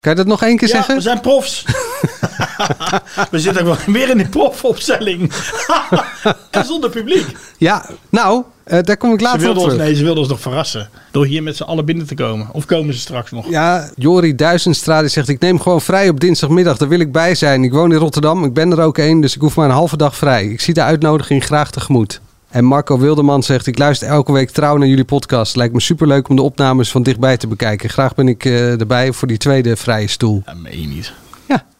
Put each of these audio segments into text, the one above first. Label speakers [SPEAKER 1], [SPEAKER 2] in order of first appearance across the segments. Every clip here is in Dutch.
[SPEAKER 1] Kan je dat nog één keer
[SPEAKER 2] Ja,
[SPEAKER 1] zeggen?
[SPEAKER 2] we zijn profs. we zitten ook wel weer in de profopstelling. en zonder publiek.
[SPEAKER 1] Ja, nou, eh, daar kom ik later op
[SPEAKER 2] wilden, ons,
[SPEAKER 1] terug.
[SPEAKER 2] nee, ze wilden ons nog verrassen. Door hier met z'n allen binnen te komen. Of komen ze straks nog?
[SPEAKER 1] Ja, Jori Duizendstrade zegt: Ik neem gewoon vrij op dinsdagmiddag. Daar wil ik bij zijn. Ik woon in Rotterdam. Ik ben er ook één, dus ik hoef maar een halve dag vrij. Ik zie de uitnodiging graag tegemoet. En Marco Wilderman zegt: Ik luister elke week trouw naar jullie podcast. Lijkt me superleuk om de opnames van dichtbij te bekijken. Graag ben ik eh, erbij voor die tweede vrije stoel.
[SPEAKER 2] Dat meen je niet.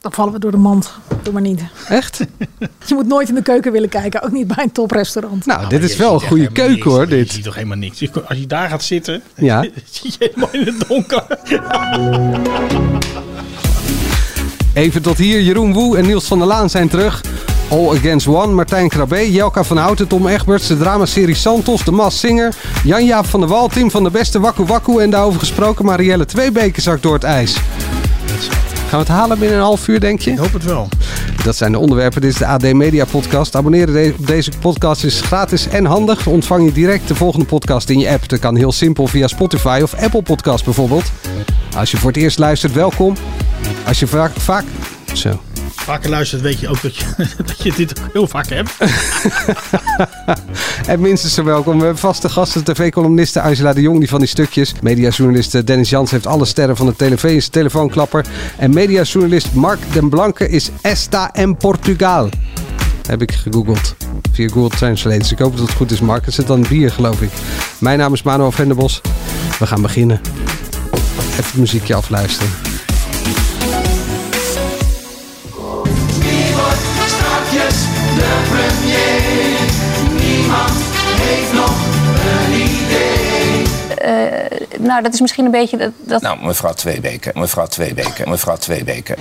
[SPEAKER 3] Dan vallen we door de mand. Doe maar niet.
[SPEAKER 1] Echt?
[SPEAKER 3] Je moet nooit in de keuken willen kijken. Ook niet bij een toprestaurant.
[SPEAKER 1] Nou, dit is
[SPEAKER 2] je
[SPEAKER 1] wel een goede keuken
[SPEAKER 2] niks.
[SPEAKER 1] hoor.
[SPEAKER 2] Je
[SPEAKER 1] Dit.
[SPEAKER 2] ziet toch helemaal niks. Je- Als je daar gaat zitten,
[SPEAKER 1] Ja.
[SPEAKER 2] zie je helemaal in het donker.
[SPEAKER 1] Even tot hier. Jeroen Woe en Niels van der Laan zijn terug. All Against One, Martijn Krabbe, Jelka van Houten, Tom Egberts, de dramaserie Santos, de Mas Singer, Jan-Jaap van der Wal, Tim van de Beste, Wakku Wakku en daarover gesproken Marielle Tweebeke zakt door het ijs. Gaan we het halen binnen een half uur, denk je?
[SPEAKER 2] Ik hoop het wel.
[SPEAKER 1] Dat zijn de onderwerpen. Dit is de AD Media Podcast. Abonneren op deze podcast is gratis en handig. Ontvang je direct de volgende podcast in je app. Dat kan heel simpel via Spotify of Apple Podcast bijvoorbeeld. Als je voor het eerst luistert, welkom. Als je vaak... vaak zo.
[SPEAKER 2] Vaker luistert, weet je ook dat je, dat je dit heel vaak hebt.
[SPEAKER 1] En minstens zo welkom. We hebben vaste gasten, tv-columniste Angela de Jong, die van die stukjes. Mediajournalist Dennis Jans heeft alle sterren van de tv zijn telefoonklapper. En mediajournalist Mark den Blanke is Esta en Portugal. Heb ik gegoogeld. Via Google Translate. Dus ik hoop dat het goed is, Mark. Het zit dan bier, geloof ik. Mijn naam is Manuel Venderbos. We gaan beginnen. Even het muziekje afluisteren.
[SPEAKER 4] De premier? Niemand heeft nog een idee.
[SPEAKER 5] nou, dat is misschien een beetje dat. dat
[SPEAKER 6] Nou, mevrouw Tweebeke, mevrouw Tweebeke, mevrouw Tweebeke.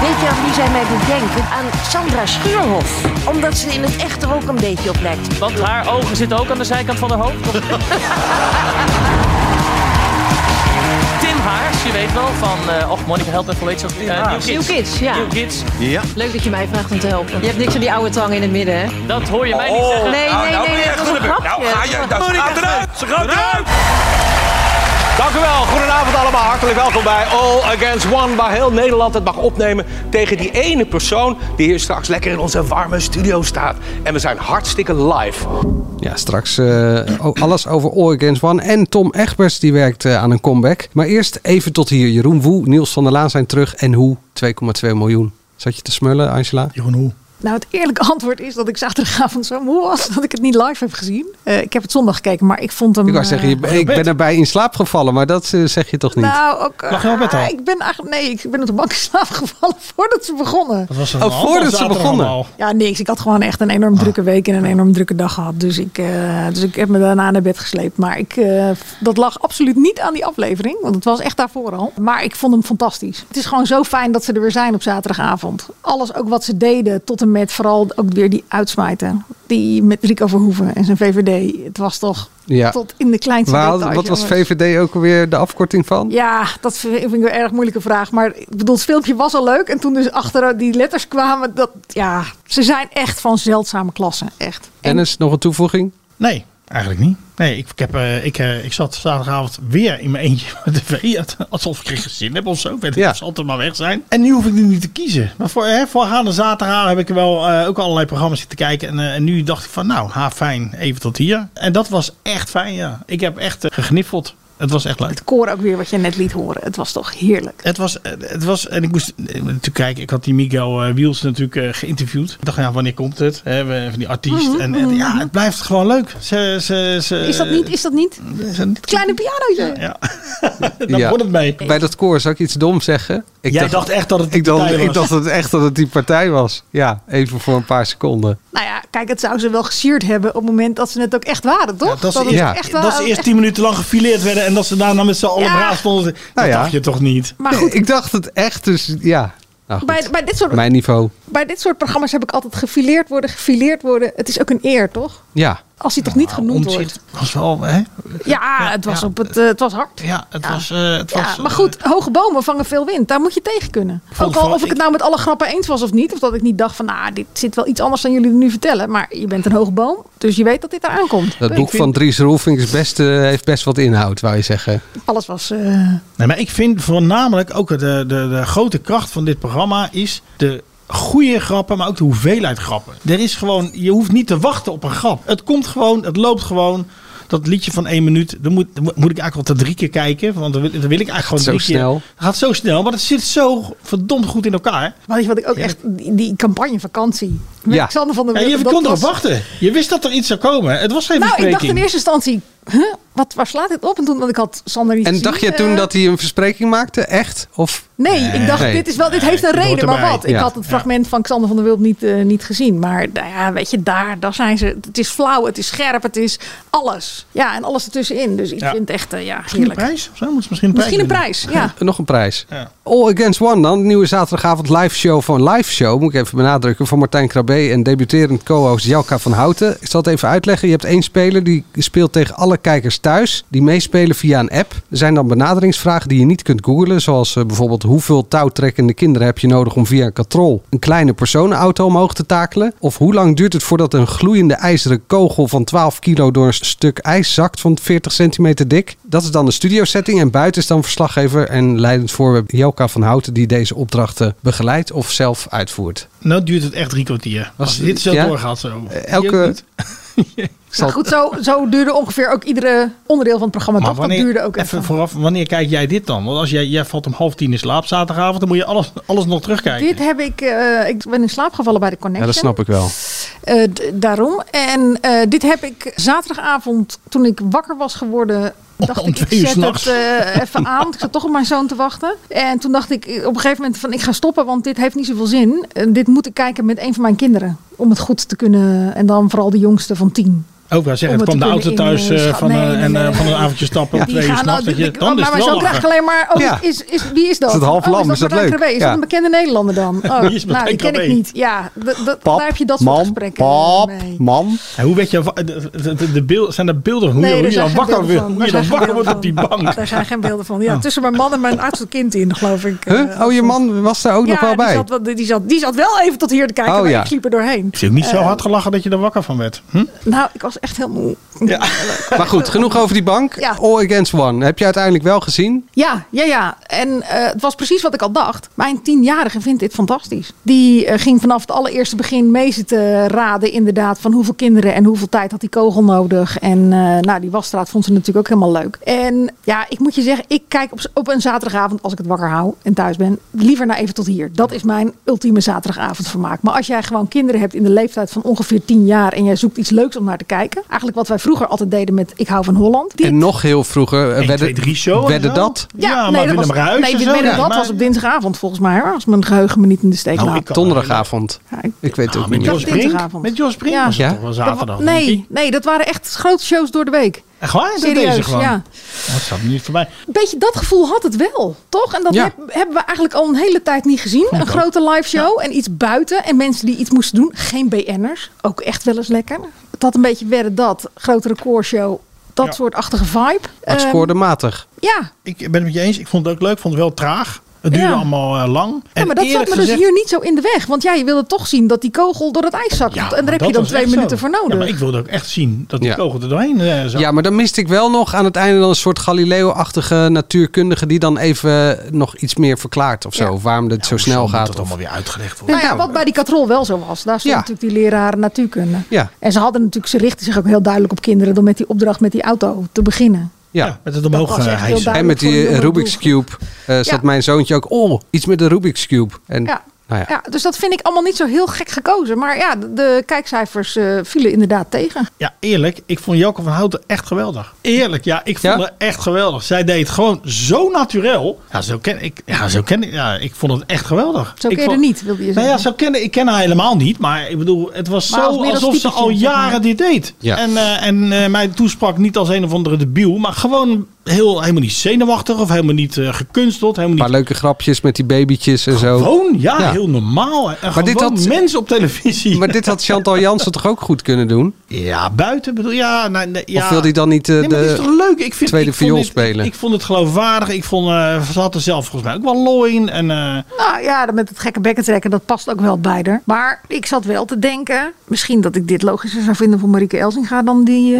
[SPEAKER 7] Weet je aan wie zij mij doet denken? Aan Sandra Schuurhof. Omdat ze in het echt er ook een beetje op lijkt.
[SPEAKER 8] Want haar ogen zitten ook aan de zijkant van haar hoofd. je weet wel, van... eh och, Monica help even, hoe heet ze ook? Eh, New
[SPEAKER 9] New Kids, ja.
[SPEAKER 8] New Kids.
[SPEAKER 9] Leuk dat je mij vraagt om te helpen. Je hebt niks aan die oude tang in het midden, hè?
[SPEAKER 8] Dat hoor je mij niet zeggen.
[SPEAKER 9] Nee, nee, nee, nee, dat was een grapje.
[SPEAKER 6] Nou, ga je, dat gaat eruit! Ze gaat eruit!
[SPEAKER 10] Dank u wel. Goedenavond allemaal. Hartelijk welkom bij All Against One. Waar heel Nederland het mag opnemen tegen die ene persoon die hier straks lekker in onze warme studio staat. En we zijn hartstikke live.
[SPEAKER 1] Ja, straks eh, alles over All Against One. En Tom Egberts die werkt eh, aan een comeback. Maar eerst even tot hier. Jeroen Woe, Niels van der Laan zijn terug. En hoe? 2,2 miljoen. Zat je te smullen, Angela?
[SPEAKER 2] Jeroen, hoe?
[SPEAKER 3] Nou, het eerlijke antwoord is dat ik zaterdagavond zo moe was dat ik het niet live heb gezien. Eh, ik heb het zondag gekeken, maar ik vond hem.
[SPEAKER 1] Ik wou zeggen, je-
[SPEAKER 3] eh,
[SPEAKER 1] ik ben erbij in slaap gevallen. Maar dat eh, zeg je toch niet?
[SPEAKER 3] Nou, ook.
[SPEAKER 2] Lag je op bed al?
[SPEAKER 3] ah, Ik ben eigenlijk. Nee, ik ben op de bank in slaap gevallen voordat ze begonnen.
[SPEAKER 2] Wat was er
[SPEAKER 1] Oh, voordat ze begonnen.
[SPEAKER 2] allemaal?
[SPEAKER 3] Ja, niks. Ik had gewoon echt een enorm drukke week en een enorm drukke dag gehad. Dus ik, eh, dus ik heb me daarna naar bed gesleept. Maar ik, eh, dat lag absoluut niet aan die aflevering. Want het was echt daarvoor al. Maar ik vond hem fantastisch. Het is gewoon zo fijn dat ze er weer zijn op zaterdagavond. Alles ook wat ze deden. Tot en met vooral ook weer die uitsmijten. Die met Rico Verhoeven en zijn VVD. Het was toch
[SPEAKER 1] Ja.
[SPEAKER 3] tot in de kleinste
[SPEAKER 1] Waar-
[SPEAKER 3] details.
[SPEAKER 1] wat was
[SPEAKER 3] jongens.
[SPEAKER 1] VVD ook alweer de afkorting van?
[SPEAKER 3] Ja, dat vind ik een erg moeilijke vraag. Maar ik bedoel, het filmpje was al leuk. En toen dus achter die letters kwamen, dat, ja, ze zijn echt van zeldzame klasse. Echt. En
[SPEAKER 1] Dennis, nog een toevoeging?
[SPEAKER 2] Nee, eigenlijk niet. Nee, ik, ik, heb, eh, ik, eh, ik zat zaterdagavond weer in mijn eentje met de tv. Alsof ik geen gezin heb of zo. Ik weet
[SPEAKER 1] Ja.
[SPEAKER 2] ja. zal altijd maar weg zijn. En nu hoef ik nu niet te kiezen. Maar voor, hè, voorgaande zaterdag heb ik wel eh, ook allerlei programma's zitten kijken. En, en nu dacht ik van nou, ha fijn, even tot hier. En dat was echt fijn, ja. Ik heb echt gegniffeld. Het was echt leuk.
[SPEAKER 3] het koor ook weer wat je net liet horen. Het was toch heerlijk.
[SPEAKER 2] Het was, eh, het was, en ik moest eh, natuurlijk kijken, ik had die Miguel eh, Wiels natuurlijk eh, geïnterviewd. Ik dacht, ja, wanneer komt het? Hè, we- van die artiest. en, en ja, het blijft gewoon leuk. Ze, ze, ze,
[SPEAKER 3] Is dat niet? Is dat niet?
[SPEAKER 2] ze-
[SPEAKER 3] Het kleine pianootje.
[SPEAKER 2] Ja, daar
[SPEAKER 1] Ja.
[SPEAKER 2] begon het mee.
[SPEAKER 1] Bij dat koor, zou ik iets dom zeggen? Ik
[SPEAKER 2] Jij dacht echt dat het die
[SPEAKER 1] ik dacht,
[SPEAKER 2] partij
[SPEAKER 1] ik
[SPEAKER 2] was.
[SPEAKER 1] dacht dat het echt dat het die partij was. Ja, even voor een paar seconden.
[SPEAKER 3] Nou ja, kijk, het zou ze wel gesierd hebben op het moment dat ze het ook echt waren, toch?
[SPEAKER 2] Ja, dat,
[SPEAKER 3] echt
[SPEAKER 2] dat ze eerst tien minuten lang gefileerd werden en dat ze daarna met z'n allen
[SPEAKER 3] Ja.
[SPEAKER 2] braaf stonden. Dat
[SPEAKER 1] Nou ja.
[SPEAKER 2] dacht je toch niet?
[SPEAKER 3] Maar goed,
[SPEAKER 1] Ik dacht het echt, dus ja. Nou
[SPEAKER 3] bij, bij dit soort
[SPEAKER 1] mijn niveau.
[SPEAKER 3] Bij dit soort programma's heb ik altijd gefileerd worden, gefileerd worden. Het is ook een eer, toch?
[SPEAKER 1] Ja.
[SPEAKER 3] Als hij toch niet genoemd wordt.
[SPEAKER 2] Was wel, hè?
[SPEAKER 3] Ja, het was,
[SPEAKER 2] ja.
[SPEAKER 3] Op het, eh, het was hard.
[SPEAKER 2] Ja, het was... eh, het
[SPEAKER 3] Ja,
[SPEAKER 2] was
[SPEAKER 3] maar goed, hoge bomen vangen veel wind. Daar moet je tegen kunnen.
[SPEAKER 2] vond
[SPEAKER 3] Ook al
[SPEAKER 2] vooral-
[SPEAKER 3] of ik het nou met alle grappen eens was of niet. Of dat ik niet dacht van, nou, dit zit wel iets anders dan jullie nu vertellen. Maar je bent een hoge boom, dus je weet dat dit eraan komt.
[SPEAKER 1] Dat boek
[SPEAKER 3] vind-
[SPEAKER 1] van Dries Roelvink is best, eh, heeft best wat inhoud, wou je zeggen.
[SPEAKER 3] Alles was... eh,
[SPEAKER 2] Nee, maar ik vind voornamelijk ook de, de, de grote kracht van dit programma is de goede grappen, maar ook de hoeveelheid grappen. Er is gewoon, je hoeft niet te wachten op een grap. Het komt gewoon, het loopt gewoon. Dat liedje van één minuut, dan moet, dan moet ik eigenlijk wel te drie keer kijken. Want dan wil, dan wil ik eigenlijk gewoon
[SPEAKER 1] Zo
[SPEAKER 2] drie
[SPEAKER 1] snel.
[SPEAKER 2] keer. Het gaat zo snel, maar het zit zo verdomd goed in elkaar.
[SPEAKER 3] Maar weet je wat ik ook echt... Die, die campagne vakantie. Met
[SPEAKER 2] Ja.
[SPEAKER 3] Alexander van der
[SPEAKER 2] Ja,
[SPEAKER 3] Wilde,
[SPEAKER 2] je kon erop
[SPEAKER 3] was-
[SPEAKER 2] wachten. Je wist dat er iets zou komen. Het was geen
[SPEAKER 3] Nou, ik dacht in eerste instantie... Huh, wat, waar slaat dit op? En toen, want ik had Sander niet
[SPEAKER 1] En
[SPEAKER 3] gezien,
[SPEAKER 1] dacht je
[SPEAKER 3] eh,
[SPEAKER 1] toen dat hij een verspreking maakte? Echt? Of?
[SPEAKER 3] Nee, ik dacht,
[SPEAKER 1] Nee.
[SPEAKER 3] dit, is wel, dit heeft een
[SPEAKER 1] Nee,
[SPEAKER 3] reden, maar wat? Ik had het fragment van Xander van der Wild niet, eh, niet gezien. Maar nou ja, weet je, daar, daar zijn ze. Het is flauw, het is scherp, het is alles. Ja, en alles ertussenin. Dus ik
[SPEAKER 1] Ja.
[SPEAKER 3] vind het echt, eh, ja,
[SPEAKER 2] Misschien een
[SPEAKER 3] heerlijk.
[SPEAKER 2] prijs? Of zo? Misschien een prijs
[SPEAKER 3] Misschien een prijs, ja.
[SPEAKER 1] Nog een prijs.
[SPEAKER 2] Ja.
[SPEAKER 1] All Against One dan. De nieuwe zaterdagavond live show van Live Show. Moet ik even benadrukken. Van Martijn Krabbe en debuterend co-host Jelka van Houten. Ik zal het even uitleggen. Je hebt één speler die speelt tegen alle kijkers thuis. Die meespelen via een app. Er zijn dan benaderingsvragen die je niet kunt googlen. Zoals eh, bijvoorbeeld hoeveel touwtrekkende kinderen heb je nodig om via een katrol een kleine personenauto omhoog te takelen. Of hoe lang duurt het voordat een gloeiende ijzeren kogel van 12 kilo door een stuk ijs zakt van 40 centimeter dik. Dat is dan de studiosetting. En buiten is dan verslaggever en leidend voorwerp Jelka van Houten die deze opdrachten begeleidt of zelf uitvoert.
[SPEAKER 2] Nou duurt het echt drie kwartier. Als dit zo
[SPEAKER 1] ja?
[SPEAKER 2] doorgaat zo.
[SPEAKER 1] Elke-
[SPEAKER 3] Nou goed, zo, zo duurde ongeveer ook iedere onderdeel van het programma.
[SPEAKER 2] Maar
[SPEAKER 3] toch? Dat
[SPEAKER 2] wanneer,
[SPEAKER 3] duurde ook
[SPEAKER 2] even
[SPEAKER 3] even.
[SPEAKER 2] vooraf, wanneer kijk jij dit dan? Want als jij, jij valt om half tien in slaap zaterdagavond, dan moet je alles, alles nog terugkijken.
[SPEAKER 3] Dit heb ik, eh, ik ben in slaap gevallen bij de Connection.
[SPEAKER 1] Ja, dat snap ik wel.
[SPEAKER 3] Eh, daarom. En eh, dit heb ik zaterdagavond, toen ik wakker was geworden, dacht
[SPEAKER 2] Om
[SPEAKER 3] ik, ik
[SPEAKER 2] twee uur
[SPEAKER 3] zet
[SPEAKER 2] s'nachts.
[SPEAKER 3] het eh, even aan. Ik zat toch op mijn zoon te wachten. En toen dacht ik op een gegeven moment van, ik ga stoppen, want dit heeft niet zoveel zin. En dit moet ik kijken met een van mijn kinderen. Om het goed te kunnen, en dan vooral de jongste van tien.
[SPEAKER 2] Ook wel zeggen, het kwam de auto thuis
[SPEAKER 3] in,
[SPEAKER 2] eh, van,
[SPEAKER 3] nee,
[SPEAKER 2] eh,
[SPEAKER 3] nee,
[SPEAKER 2] en eh,
[SPEAKER 3] nee.
[SPEAKER 2] van een avondje stappen
[SPEAKER 3] Die
[SPEAKER 2] twee uur s'nachts. je- Dan is
[SPEAKER 3] maar zoon krijgt
[SPEAKER 2] lachen.
[SPEAKER 3] alleen maar, oh,
[SPEAKER 1] Ja.
[SPEAKER 3] is, is, wie is dat?
[SPEAKER 1] Is het half
[SPEAKER 3] oh,
[SPEAKER 1] lam? Is dat
[SPEAKER 3] Martijn
[SPEAKER 1] leuk?
[SPEAKER 3] Krabbe? Is
[SPEAKER 1] Ja.
[SPEAKER 3] dat een bekende Nederlander dan? Oh,
[SPEAKER 2] Wie is
[SPEAKER 3] nou, die ken ik niet. Ja,
[SPEAKER 1] Pap,
[SPEAKER 3] daar heb je dat soort
[SPEAKER 1] mam,
[SPEAKER 3] gesprekken
[SPEAKER 1] pap, mam.
[SPEAKER 2] En hoe weet je, de, de, de, de beeld, zijn er beelden van hoe,
[SPEAKER 3] Nee,
[SPEAKER 2] je-
[SPEAKER 3] er
[SPEAKER 2] je dan wakker, hoe je dan wakker wordt op die bank?
[SPEAKER 3] Daar zijn geen beelden van. Ja, tussen mijn man en mijn oudste kind in, geloof ik.
[SPEAKER 1] Oh, je man was daar ook nog wel bij.
[SPEAKER 3] Die zat, wel- die, zat, die zat wel even tot hier te kijken,
[SPEAKER 1] Oh,
[SPEAKER 3] maar ik liep er doorheen.
[SPEAKER 2] Ik heb niet zo hard gelachen dat je er wakker van werd. Hm?
[SPEAKER 3] Nou, ik was echt heel moe.
[SPEAKER 2] Ja.
[SPEAKER 1] Maar goed, genoeg over die bank.
[SPEAKER 3] Ja.
[SPEAKER 1] All Against One. Heb je uiteindelijk wel gezien?
[SPEAKER 3] Ja, ja, ja. En eh, het was precies wat ik al dacht. Mijn tienjarige vindt dit fantastisch. Die eh, ging vanaf het allereerste begin mee zitten raden inderdaad van hoeveel kinderen en hoeveel tijd had die kogel nodig. En eh, nou, die wasstraat vond ze natuurlijk ook helemaal leuk. En ja, ik moet je zeggen, ik kijk op, op een zaterdagavond als ik het wakker hou en thuis ben, liever naar even tot hier. Dat is mijn ultieme zaterdagavondvermaak. Maar als jij gewoon kinderen hebt in de leeftijd van ongeveer 10 jaar en jij zoekt iets leuks om naar te kijken. Eigenlijk wat wij vroeger altijd deden met Ik hou van Holland. Dit-
[SPEAKER 1] En nog heel vroeger. eh,
[SPEAKER 2] 1,
[SPEAKER 1] wedden,
[SPEAKER 2] 2, 3 show. en
[SPEAKER 1] wedden
[SPEAKER 2] zo.
[SPEAKER 1] dat?
[SPEAKER 2] Ja, maar
[SPEAKER 3] nee, dat
[SPEAKER 2] Willem
[SPEAKER 3] was,
[SPEAKER 2] Ruijs
[SPEAKER 3] nee,
[SPEAKER 2] zo. Ja,
[SPEAKER 3] dat
[SPEAKER 2] maar-
[SPEAKER 3] was op dinsdagavond volgens mij. Hoor, als mijn geheugen me niet in de steek
[SPEAKER 2] Nou,
[SPEAKER 3] laat.
[SPEAKER 1] Donderdagavond.
[SPEAKER 3] Ja, ik-
[SPEAKER 1] Ik weet het ook
[SPEAKER 2] Ah, met
[SPEAKER 1] niet.
[SPEAKER 2] Jos
[SPEAKER 3] Dat
[SPEAKER 2] Brink?
[SPEAKER 3] dinsdagavond.
[SPEAKER 2] Met Jos Brink
[SPEAKER 3] Ja.
[SPEAKER 2] was het
[SPEAKER 1] Ja?
[SPEAKER 2] toch wel
[SPEAKER 3] Dat
[SPEAKER 2] zaterdag?
[SPEAKER 3] nee, nee, dat waren echt grote shows door de week.
[SPEAKER 2] Echt waar? Dat
[SPEAKER 3] Serieus,
[SPEAKER 2] deze gewoon?
[SPEAKER 3] ja.
[SPEAKER 2] Dat staat me niet voorbij.
[SPEAKER 3] Beetje dat gevoel had het wel, toch? En dat
[SPEAKER 1] Ja.
[SPEAKER 3] heb- hebben we eigenlijk al een hele tijd niet gezien. Een grote live show en iets buiten. En mensen die iets moesten doen. Geen BN'ers. Ook echt wel eens lekker. Het had een beetje werden dat. Grote recordshow. Dat
[SPEAKER 2] Ja.
[SPEAKER 3] soort achtige vibe.
[SPEAKER 1] Maar het scoorde matig.
[SPEAKER 3] ja.
[SPEAKER 2] Ik ben het met je eens. Ik vond het ook leuk. Ik vond het wel traag. Het duurde
[SPEAKER 3] Ja.
[SPEAKER 2] allemaal eh, lang.
[SPEAKER 3] ja, maar dat zat me dus hier niet zo in de weg. Want ja, je wilde toch zien dat die kogel door het ijs zakt.
[SPEAKER 2] Ja,
[SPEAKER 3] en daar heb
[SPEAKER 2] dat
[SPEAKER 3] je dan twee minuten
[SPEAKER 2] zo.
[SPEAKER 3] voor nodig.
[SPEAKER 2] Ja, maar ik wilde ook echt zien dat die
[SPEAKER 1] Ja.
[SPEAKER 2] kogel er doorheen eh, zat.
[SPEAKER 1] Ja, maar dan miste ik wel nog aan het einde dan een soort Galileo-achtige natuurkundige die dan even nog iets meer verklaart of zo. Of waarom het zo snel gaat.
[SPEAKER 2] dat
[SPEAKER 1] Of...
[SPEAKER 2] allemaal weer uitgelegd worden.
[SPEAKER 3] Nou ja, wat bij die katrol wel zo was. Daar stond
[SPEAKER 1] Ja.
[SPEAKER 3] natuurlijk die leraar natuurkunde.
[SPEAKER 1] Ja.
[SPEAKER 3] En ze hadden natuurlijk, ze richten zich ook heel duidelijk op kinderen door met die opdracht met die auto te beginnen.
[SPEAKER 1] Ja.
[SPEAKER 2] Ja, met het omhoog eh, hijsen.
[SPEAKER 3] duidelijk.
[SPEAKER 1] En met die eh, Rubik's Cube eh, zat
[SPEAKER 3] Ja.
[SPEAKER 1] mijn zoontje ook. Oh, iets met de Rubik's Cube. En,
[SPEAKER 3] Ja.
[SPEAKER 1] Nou ja.
[SPEAKER 3] Ja, dus dat vind ik allemaal niet zo heel gek gekozen. Maar ja, de, kijkcijfers eh, vielen inderdaad tegen.
[SPEAKER 2] Ja, eerlijk. Ik vond Jelke van Houten echt geweldig. Eerlijk, ja. Ik vond
[SPEAKER 1] Ja?
[SPEAKER 2] haar echt geweldig. Zij deed het gewoon zo natuurlijk. Ja, zo ken ik. Ja, zo ken ik. Ja, ik vond het echt geweldig.
[SPEAKER 3] Zo
[SPEAKER 2] ik
[SPEAKER 3] ken je
[SPEAKER 2] vond-
[SPEAKER 3] er niet, wilde je
[SPEAKER 2] Nou
[SPEAKER 3] zeggen.
[SPEAKER 2] ja, zo kennen, ik ken haar helemaal niet. Maar ik bedoel, het was
[SPEAKER 3] Maar
[SPEAKER 2] zo
[SPEAKER 3] als
[SPEAKER 2] alsof ze al
[SPEAKER 3] zeg maar.
[SPEAKER 2] jaren dit deed.
[SPEAKER 1] Ja.
[SPEAKER 2] En, eh, en eh, mij toesprak niet als een of andere debiel. Maar gewoon heel, helemaal niet zenuwachtig of helemaal niet eh, gekunsteld. Helemaal
[SPEAKER 1] Een
[SPEAKER 2] niet
[SPEAKER 1] paar leuke grapjes met die babytjes en zo.
[SPEAKER 2] Gewoon, ja,
[SPEAKER 1] Ja.
[SPEAKER 2] heel normaal. En
[SPEAKER 1] Maar
[SPEAKER 2] gewoon
[SPEAKER 1] dit had-
[SPEAKER 2] mensen op televisie.
[SPEAKER 1] Maar dit had Chantal Jansen toch ook goed kunnen doen?
[SPEAKER 2] Ja, buiten bedoel ja, nee, nee, ja.
[SPEAKER 1] Of wil hij dan niet eh,
[SPEAKER 2] Nee, maar het is
[SPEAKER 1] de
[SPEAKER 2] toch leuk? Ik vind,
[SPEAKER 1] tweede
[SPEAKER 2] ik vond
[SPEAKER 1] viool
[SPEAKER 2] dit-
[SPEAKER 1] spelen?
[SPEAKER 2] Ik, vond het geloofwaardig. Ik vond, eh ze had er zelf volgens mij ook wel lol in. En, eh,
[SPEAKER 3] Nou ja, met het gekke bekken trekken, dat past ook wel bij haar. Maar ik zat wel te denken, misschien dat ik dit logischer zou vinden voor Marieke Elsinga dan die...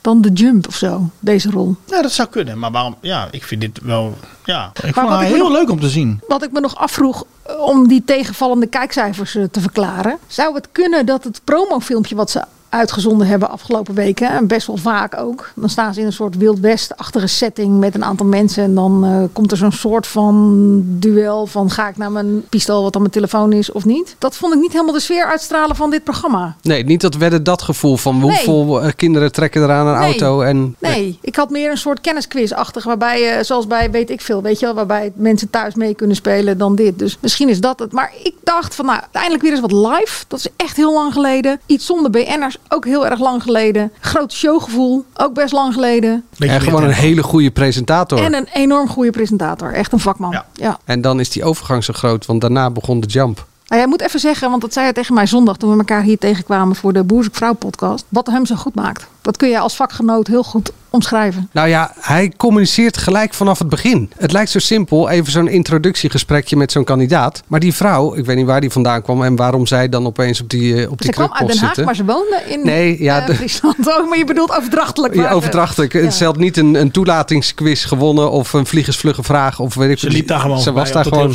[SPEAKER 3] dan de jump of zo, deze rol.
[SPEAKER 2] ja, dat zou kunnen. Maar waarom? Ja, ik vind dit wel. Ja, ik
[SPEAKER 3] Maar
[SPEAKER 2] vond
[SPEAKER 3] ik
[SPEAKER 2] heel
[SPEAKER 3] nog-
[SPEAKER 2] leuk om te zien.
[SPEAKER 3] Wat ik me nog afvroeg eh, om die tegenvallende kijkcijfers eh, te verklaren. Zou het kunnen dat het promofilmpje wat ze uitgezonden hebben afgelopen weken, en best wel vaak ook, dan staan ze in een soort Wild West-achtige setting met een aantal mensen en dan eh, komt er zo'n soort van duel van ga ik naar mijn pistool wat aan mijn telefoon is of niet. Dat vond ik niet helemaal de sfeer uitstralen van dit programma.
[SPEAKER 1] Nee, niet dat wedden dat gevoel van hoeveel eh, kinderen trekken er aan een
[SPEAKER 3] Nee.
[SPEAKER 1] auto. En,
[SPEAKER 3] Nee, ik had meer een soort kennisquiz-achtig, waarbij, je, zoals bij weet ik veel, weet je wel, waarbij mensen thuis mee kunnen spelen dan dit. Dus misschien is dat het. Maar ik dacht van, nou, eindelijk weer eens wat live. Dat is echt heel lang geleden. Iets zonder BN'ers, ook heel erg lang geleden. Groot showgevoel, ook best lang geleden.
[SPEAKER 1] en gewoon een hele goede presentator.
[SPEAKER 3] En een enorm goede presentator, echt een vakman. Ja.
[SPEAKER 1] En dan is die overgang zo groot, want daarna begon de jump.
[SPEAKER 3] Nou, jij moet even zeggen, want dat zei hij tegen mij zondag toen we elkaar hier tegenkwamen voor de Boer Zoekt Vrouw podcast. Wat hem zo goed maakt. Dat kun je als vakgenoot heel goed omschrijven.
[SPEAKER 1] Nou ja, hij communiceert gelijk vanaf het begin. Het lijkt zo simpel, even zo'n introductiegesprekje met zo'n kandidaat. Maar die vrouw, ik weet niet waar die vandaan kwam en waarom zij dan opeens op die, eh, op die
[SPEAKER 3] Ze kwam uit Den Haag,
[SPEAKER 1] zitten.
[SPEAKER 3] maar ze woonde in
[SPEAKER 1] Nee, ja, de-
[SPEAKER 3] Friesland. Oh, maar je bedoelt overdrachtelijk.
[SPEAKER 1] Ja, overdrachtelijk.
[SPEAKER 3] Ja.
[SPEAKER 1] Ze had niet een, een toelatingsquiz gewonnen of een vliegersvlugge vraag. Of weet ik
[SPEAKER 2] Ze liep daar gewoon
[SPEAKER 1] Ze was daar gewoon.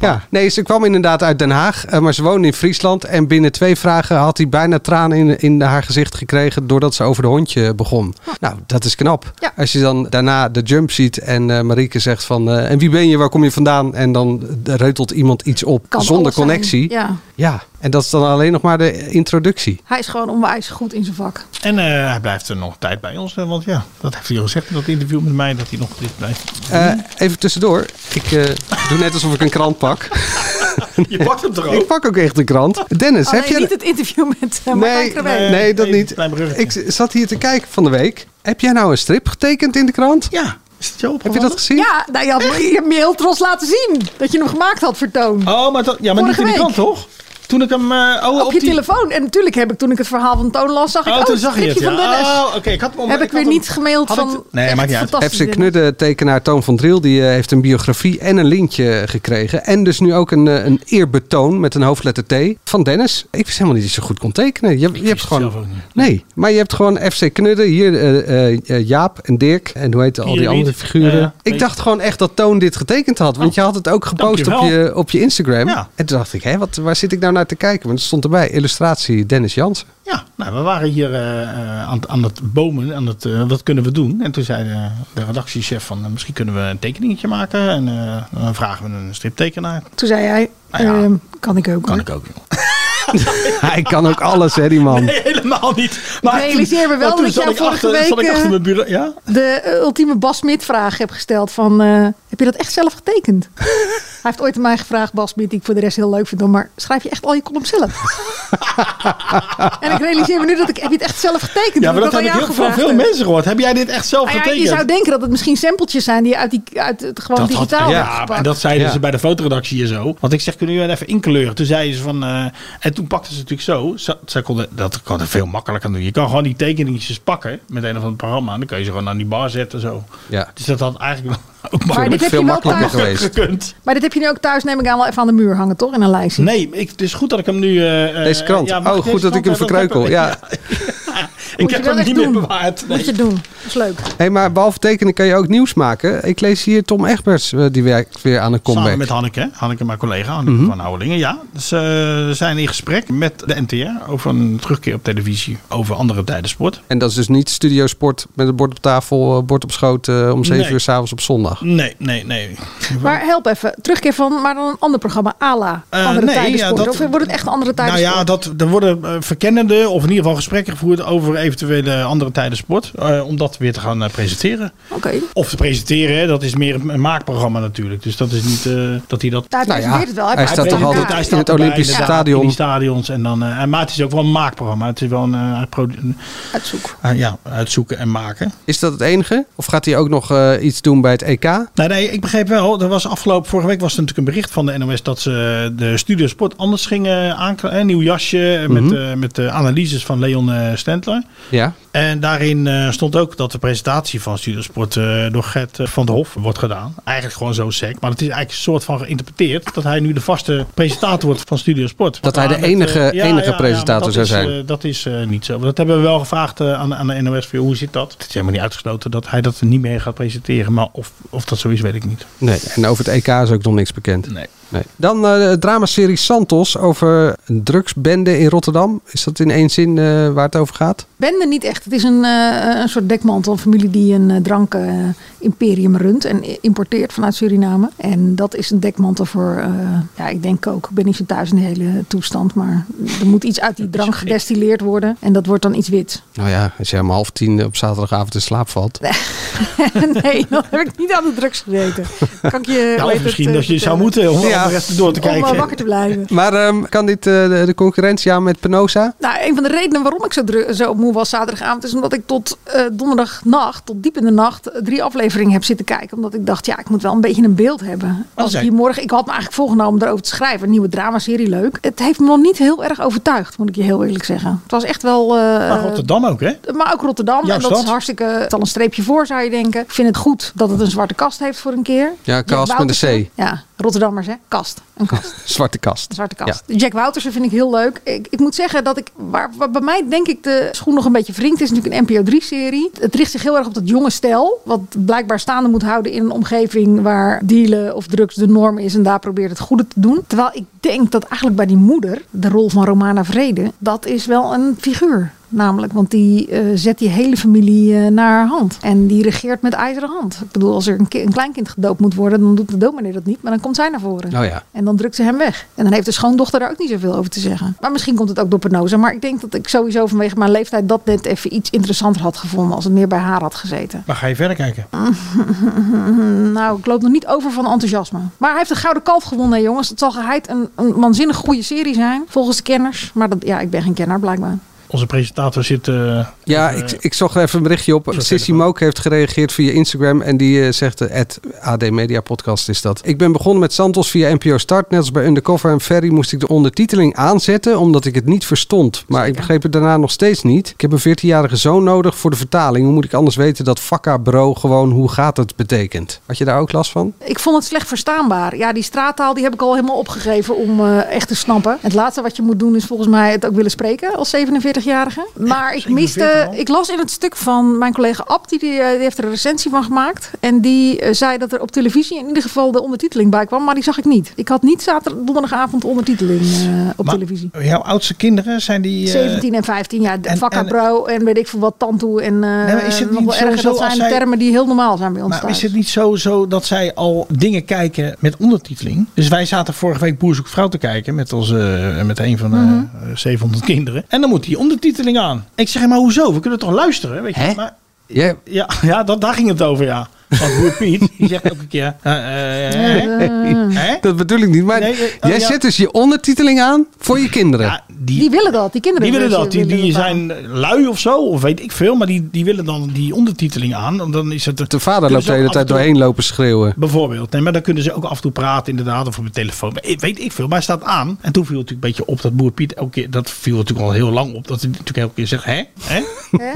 [SPEAKER 1] Ja, nee, ze kwam inderdaad uit Den Haag, eh, maar ze woonde in Friesland. En binnen twee vragen had hij bijna tranen in, in haar gezicht gekregen doordat ze over de hondje begon. Nou, dat is knap.
[SPEAKER 3] Ja.
[SPEAKER 1] Als je dan daarna de jump ziet en eh Marieke zegt van, eh, en wie ben je, waar kom je vandaan? En dan reutelt iemand iets op
[SPEAKER 3] Kan
[SPEAKER 1] zonder connectie.
[SPEAKER 3] Ja.
[SPEAKER 1] ja, en dat is dan alleen nog maar de introductie.
[SPEAKER 3] Hij is gewoon onwijs goed in zijn vak.
[SPEAKER 2] En eh, hij blijft er nog tijd bij ons. Want ja, dat heeft hij al gezegd in dat interview met mij. Dat hij nog dit blijft.
[SPEAKER 1] Eh, even tussendoor. Ik eh, doe net alsof ik een krant pak.
[SPEAKER 2] Je pakt hem toch
[SPEAKER 1] Ik
[SPEAKER 2] ook?
[SPEAKER 1] pak ook echt een krant. Dennis,
[SPEAKER 3] Alleen
[SPEAKER 1] heb je...
[SPEAKER 3] niet het interview met uh, Martijn
[SPEAKER 1] Nee, nee, nee, dat
[SPEAKER 2] Nee,
[SPEAKER 1] niet. Ik zat hier te kijken van de week. Heb jij nou een strip getekend in de krant?
[SPEAKER 2] Ja, is het zo
[SPEAKER 1] Heb je dat gezien?
[SPEAKER 3] Ja, nou, je, had, je heel trots laten zien dat je hem gemaakt had voor Toon.
[SPEAKER 2] Oh, maar, dat, ja, maar niet in de
[SPEAKER 3] week.
[SPEAKER 2] krant, toch? Toen ik hem... eh, oh,
[SPEAKER 3] op, je
[SPEAKER 2] die...
[SPEAKER 3] telefoon. En natuurlijk heb ik toen ik het verhaal van Toon las, zag ik
[SPEAKER 2] Oh,
[SPEAKER 3] oh,
[SPEAKER 2] toen zag je het.
[SPEAKER 3] stripje
[SPEAKER 2] Ja.
[SPEAKER 3] van Dennis.
[SPEAKER 2] Oh, oké. Ik had hem
[SPEAKER 3] heb ik, weer
[SPEAKER 2] had
[SPEAKER 3] niet
[SPEAKER 2] hem-
[SPEAKER 3] gemaild
[SPEAKER 2] had
[SPEAKER 3] van...
[SPEAKER 2] het- Nee, maakt niet uit.
[SPEAKER 1] FC. Knudde, tekenaar Toon van Driel, die eh, heeft een biografie en een lintje gekregen. En dus nu ook een, eh, een eerbetoon met een hoofdletter T van Dennis. Ik wist helemaal niet dat je zo goed kon tekenen. Je, je hebt gewoon...
[SPEAKER 2] ook.
[SPEAKER 1] Nee, maar je hebt gewoon FC Knudde, hier eh, eh, eh, Jaap en Dirk en hoe heet al die andere figuren. Ik dacht gewoon echt dat Toon dit getekend had, want je had het ook gepost op je, op je Instagram.
[SPEAKER 2] Ja.
[SPEAKER 1] En toen dacht ik, hé, wat, waar zit ik nou naar te kijken? Want er stond erbij, illustratie Dennis Jansen.
[SPEAKER 2] Ja, nou, we waren hier eh, eh, aan, aan het bomen. Aan het, eh, wat kunnen we doen? En toen zei de, de redactiechef van... misschien kunnen we een tekeningetje maken. En eh, dan vragen we een striptekenaar.
[SPEAKER 3] Toen zei hij,
[SPEAKER 2] Nou ja.
[SPEAKER 3] ehm, kan ik ook.
[SPEAKER 2] Kan
[SPEAKER 3] hoor.
[SPEAKER 2] ik ook.
[SPEAKER 1] Hij kan ook alles, hè, die man.
[SPEAKER 2] Nee, helemaal niet. Maar
[SPEAKER 3] Ik realiseer me wel
[SPEAKER 2] toen
[SPEAKER 3] dat
[SPEAKER 2] ik
[SPEAKER 3] vorige
[SPEAKER 2] achter, zat ik
[SPEAKER 3] week,
[SPEAKER 2] achter
[SPEAKER 3] eh,
[SPEAKER 2] mijn bureau. Ja?
[SPEAKER 3] De eh, ultieme Bas Smit vraag heb gesteld van... eh, heb je dat echt zelf getekend? Hij heeft ooit aan mij gevraagd, Bas Smit, die ik voor de rest heel leuk vind. Maar schrijf je echt al je columns zelf? en ik realiseer me nu dat ik... Heb je het echt zelf getekend?
[SPEAKER 2] ja, maar dat
[SPEAKER 3] ik
[SPEAKER 2] heb ik heel van veel mensen gehoord. Heb jij dit echt zelf
[SPEAKER 3] ja,
[SPEAKER 2] getekend?
[SPEAKER 3] je zou denken dat het misschien sampletjes zijn die uit, die, uit het gewoon
[SPEAKER 2] Dat had-
[SPEAKER 3] digitaal hebben
[SPEAKER 2] ja, en dat zeiden
[SPEAKER 1] Ja.
[SPEAKER 2] ze bij de fotoredactie hier zo. Want ik zeg, kunnen jullie even inkleuren? Toen zeiden ze van... eh, en toen pakten ze natuurlijk zo. Ze, zij konden, dat kan er veel makkelijker doen. Je kan gewoon die tekeningetjes pakken met een of ander programma. En dan kan je ze gewoon aan die bar zetten zo.
[SPEAKER 1] Ja.
[SPEAKER 2] Dus dat had eigenlijk ook
[SPEAKER 3] Maar dit heb
[SPEAKER 1] veel
[SPEAKER 3] je wel
[SPEAKER 1] makkelijker
[SPEAKER 3] thuis.
[SPEAKER 1] geweest.
[SPEAKER 2] gekund.
[SPEAKER 3] Maar dit heb je nu ook thuis, neem ik aan, wel even aan de muur hangen, toch? In een lijstje.
[SPEAKER 2] Nee, ik, het is goed dat ik hem nu... eh, eh,
[SPEAKER 1] Deze krant.
[SPEAKER 2] ja,
[SPEAKER 1] oh, goed dat ik hem verkreukel. Ja.
[SPEAKER 2] Ik
[SPEAKER 3] Moet je
[SPEAKER 2] heb hem niet meer
[SPEAKER 3] doen.
[SPEAKER 2] bewaard. Nee.
[SPEAKER 3] Moet je doen. Dat is leuk.
[SPEAKER 1] Hey, maar behalve tekenen kan je ook nieuws maken. Ik lees hier Tom Egberts, eh, die werkt weer aan een comeback.
[SPEAKER 2] Samen met Hanneke? Hanneke, mijn collega, Hanneke
[SPEAKER 1] Mhm.
[SPEAKER 2] van Houwelingen. Ja, dus eh, we zijn in gesprek met de NTR over een terugkeer op televisie over andere tijden sport.
[SPEAKER 1] En dat is dus niet Studio Sport met een bord op tafel, bord op schoot om 7
[SPEAKER 2] Nee.
[SPEAKER 1] uur s'avonds op zondag.
[SPEAKER 2] Nee, nee, nee.
[SPEAKER 3] Maar help even, terugkeer van, maar dan een ander programma, ALA.
[SPEAKER 2] Eh,
[SPEAKER 3] andere
[SPEAKER 2] nee, ja,
[SPEAKER 3] sport.
[SPEAKER 2] dat-
[SPEAKER 3] Of wordt het echt een andere tijden
[SPEAKER 2] Nou ja, dat, er worden eh, verkennende of in ieder geval gesprekken gevoerd over eventuele andere tijden sport. eh, om dat weer te gaan presenteren.
[SPEAKER 3] Oké.
[SPEAKER 2] Of te presenteren, dat is meer een, maakprogramma natuurlijk. Dus dat is niet eh, dat hij dat...
[SPEAKER 3] Hij
[SPEAKER 1] Nou ja,
[SPEAKER 3] het wel.
[SPEAKER 1] hij staat toch
[SPEAKER 3] wel
[SPEAKER 1] altijd in het Olympische stadion.
[SPEAKER 2] In die stadions. En dan, eh, maar het is ook wel een maakprogramma. Het is wel een, eh,
[SPEAKER 3] Uitzoek.
[SPEAKER 2] eh, ja, uitzoeken en maken.
[SPEAKER 1] Is dat het enige? Of gaat hij ook nog eh, iets doen bij het EK?
[SPEAKER 2] Nee, nee, ik begreep wel. Er was afgelopen vorige week was er natuurlijk een bericht van de NOS dat ze de Studio Sport anders gingen aankleden. Een nieuw jasje
[SPEAKER 1] Mhm.
[SPEAKER 2] met, eh, met de analyses van Leon eh, Stentler.
[SPEAKER 1] Ja.
[SPEAKER 2] En daarin eh, stond ook dat de presentatie van Studiosport eh door Gert eh, van der Hof wordt gedaan. Eigenlijk gewoon zo sec. Maar het is eigenlijk een soort van geïnterpreteerd dat hij nu de vaste presentator wordt van Studiosport.
[SPEAKER 1] Dat hij de
[SPEAKER 2] met,
[SPEAKER 1] enige- enige presentator zou zijn.
[SPEAKER 2] dat is niet zo. Dat hebben we wel gevraagd aan, aan de NOS. Voor, hoe zit dat? Het is helemaal niet uitgesloten dat hij dat niet meer gaat presenteren. Maar of, of dat zo is, weet ik niet.
[SPEAKER 1] Nee, en over het EK is ook nog niks bekend.
[SPEAKER 2] Nee.
[SPEAKER 1] Nee. Dan eh, de dramaserie Santos over een drugsbende in Rotterdam. Is dat in één zin eh, waar het over gaat?
[SPEAKER 3] Bende niet echt. Het is een, eh, een soort dekmantel. Een familie die een eh, drank-imperium runt en importeert vanuit Suriname. En dat is een dekmantel voor, eh, ja, ik denk ook, ik ben niet zo thuis in de hele toestand. Maar er moet iets uit die drank gedestilleerd worden. En dat wordt dan iets wit.
[SPEAKER 1] Nou ja, als je om half tien op zaterdagavond in slaap valt.
[SPEAKER 3] nee, dan heb ik niet aan de drugs gezeten. Kan ik je,
[SPEAKER 2] misschien
[SPEAKER 3] het,
[SPEAKER 2] dat je zou moeten
[SPEAKER 1] Ja.
[SPEAKER 2] De rest door te
[SPEAKER 3] Om
[SPEAKER 2] kijken.
[SPEAKER 3] eh, wakker te blijven.
[SPEAKER 1] Maar ehm, kan dit eh, de, de concurrentie aan met Penosa?
[SPEAKER 3] Nou, een van de redenen waarom ik zo, zo moe was zaterdagavond is omdat ik tot eh, donderdagnacht, tot diep in de nacht, drie afleveringen heb zitten kijken. Omdat ik dacht, ja, ik moet wel een beetje een beeld hebben. Als ik hier morgen, ik had me eigenlijk voorgenomen om erover te schrijven, een nieuwe dramaserie, leuk. Het heeft me nog niet heel erg overtuigd, moet ik je heel eerlijk zeggen. Het was echt wel. eh,
[SPEAKER 2] Maar Rotterdam ook, hè?
[SPEAKER 3] maar ook Rotterdam.
[SPEAKER 2] Jouw
[SPEAKER 3] en dat is hartstikke. Het al een streepje voor, zou je denken. Ik vind het goed dat het een zwarte kast heeft voor een keer.
[SPEAKER 1] Ja, kast met
[SPEAKER 3] Woutersen-
[SPEAKER 1] C.
[SPEAKER 3] Ja, Rotterdammers, hè? Kast. Een kast.
[SPEAKER 1] Zwarte kast.
[SPEAKER 3] Een zwarte kast. Jack Woutersen vind ik heel leuk. Ik, ik moet zeggen dat ik, waar, waar bij mij denk ik de schoen nog een beetje wringt, is natuurlijk een NPO 3-serie. Het richt zich heel erg op dat jonge stel, wat blijkbaar staande moet houden in een omgeving waar dealen of drugs de norm is en daar probeert het goede te doen. Terwijl ik denk dat eigenlijk bij die moeder, de rol van Romana Vrede, dat is wel een figuur. Namelijk, want die eh, zet die hele familie eh, naar haar hand. En die regeert met ijzeren hand. Ik bedoel, als er een, ki- een kleinkind gedoopt moet worden, dan doet de dominee dat niet. Maar dan komt zij naar voren.
[SPEAKER 1] Oh ja.
[SPEAKER 3] En dan drukt ze hem weg. En dan heeft de schoondochter daar ook niet zoveel over te zeggen. Maar misschien komt het ook door Penosa. Maar ik denk dat ik sowieso vanwege mijn leeftijd dat net even iets interessanter had gevonden. Als het meer bij haar had gezeten.
[SPEAKER 2] Maar ga je verder kijken?
[SPEAKER 3] Nou, ik loop nog niet over van enthousiasme. Maar hij heeft de Gouden Kalf gewonnen, hè, jongens. Het zal geheid een, een waanzinnig goede serie zijn. Volgens de kenners. Maar dat, ja, ik ben geen kenner, blijkbaar.
[SPEAKER 2] Onze presentator zit... eh,
[SPEAKER 1] Ja,
[SPEAKER 2] eh,
[SPEAKER 1] ik, ik zag even een berichtje op. Sissy Mook heeft gereageerd via Instagram. En die eh, zegt, at AD Media Podcast is dat. Ik ben begonnen met Santos via NPO Start. Net als bij Undercover en Ferry moest ik de ondertiteling aanzetten. Omdat ik het niet verstond. Maar ik begreep het daarna nog steeds niet. Ik heb een 14-jarige zoon nodig voor de vertaling. Hoe moet ik anders weten dat vakka bro gewoon hoe gaat het betekent? Had je daar ook last van?
[SPEAKER 3] Ik vond het slecht verstaanbaar. Ja, die straattaal die heb ik al helemaal opgegeven om eh, echt te snappen. Het laatste wat je moet doen is volgens mij het ook willen spreken als 47-jarige. Maar ik miste... Ik las in het stuk van mijn collega Ab, die, die, eh, heeft er een recensie van gemaakt. En die eh, zei dat er op televisie in ieder geval de ondertiteling bij kwam. Maar die zag ik niet. Ik had niet zaterdag, donderdagavond ondertiteling eh, op
[SPEAKER 2] maar
[SPEAKER 3] televisie.
[SPEAKER 2] Jouw oudste kinderen zijn die... eh,
[SPEAKER 3] 17 en 15, ja,
[SPEAKER 2] en-
[SPEAKER 3] vakka
[SPEAKER 2] en-
[SPEAKER 3] bro en weet ik veel wat, tantoe en eh
[SPEAKER 2] maar is het
[SPEAKER 3] nog
[SPEAKER 2] niet
[SPEAKER 3] wel erger.
[SPEAKER 2] sowieso
[SPEAKER 3] Dat zijn
[SPEAKER 2] zij-
[SPEAKER 3] termen die heel normaal zijn bij ons
[SPEAKER 2] Maar
[SPEAKER 3] thuis.
[SPEAKER 2] is het niet zo, zo dat zij al dingen kijken met ondertiteling? Dus wij zaten vorige week Boer zoekt vrouw te kijken met, onze, met een van de
[SPEAKER 3] Mhm.
[SPEAKER 2] eh, 700 kinderen. En dan moet die ondertiteling aan. Ik zeg, maar hoezo? We kunnen toch luisteren? Weet je? Maar,
[SPEAKER 1] Ja.
[SPEAKER 2] ja, ja dat, daar ging het over, ja. Want Boer Piet, die zegt elke keer... hè?
[SPEAKER 1] Dat bedoel ik niet. Maar
[SPEAKER 2] Nee, oh,
[SPEAKER 1] jij
[SPEAKER 2] ja.
[SPEAKER 1] zet dus je ondertiteling aan voor je kinderen.
[SPEAKER 2] die,
[SPEAKER 3] Die willen dat, die kinderen
[SPEAKER 2] Die willen dat. Die,
[SPEAKER 3] willen
[SPEAKER 2] die zijn lui of zo, of weet ik veel. Maar die, die willen dan die ondertiteling aan. En dan is het,
[SPEAKER 1] De vader loopt de hele tijd doorheen lopen schreeuwen.
[SPEAKER 2] Bijvoorbeeld. Nee, maar dan kunnen ze ook af en toe praten inderdaad. Of op de telefoon. Maar weet ik veel. Maar hij staat aan. En toen viel het natuurlijk een beetje op dat boer Piet elke keer... Dat viel natuurlijk al heel lang op. Dat hij natuurlijk elke keer zegt, hè? hè?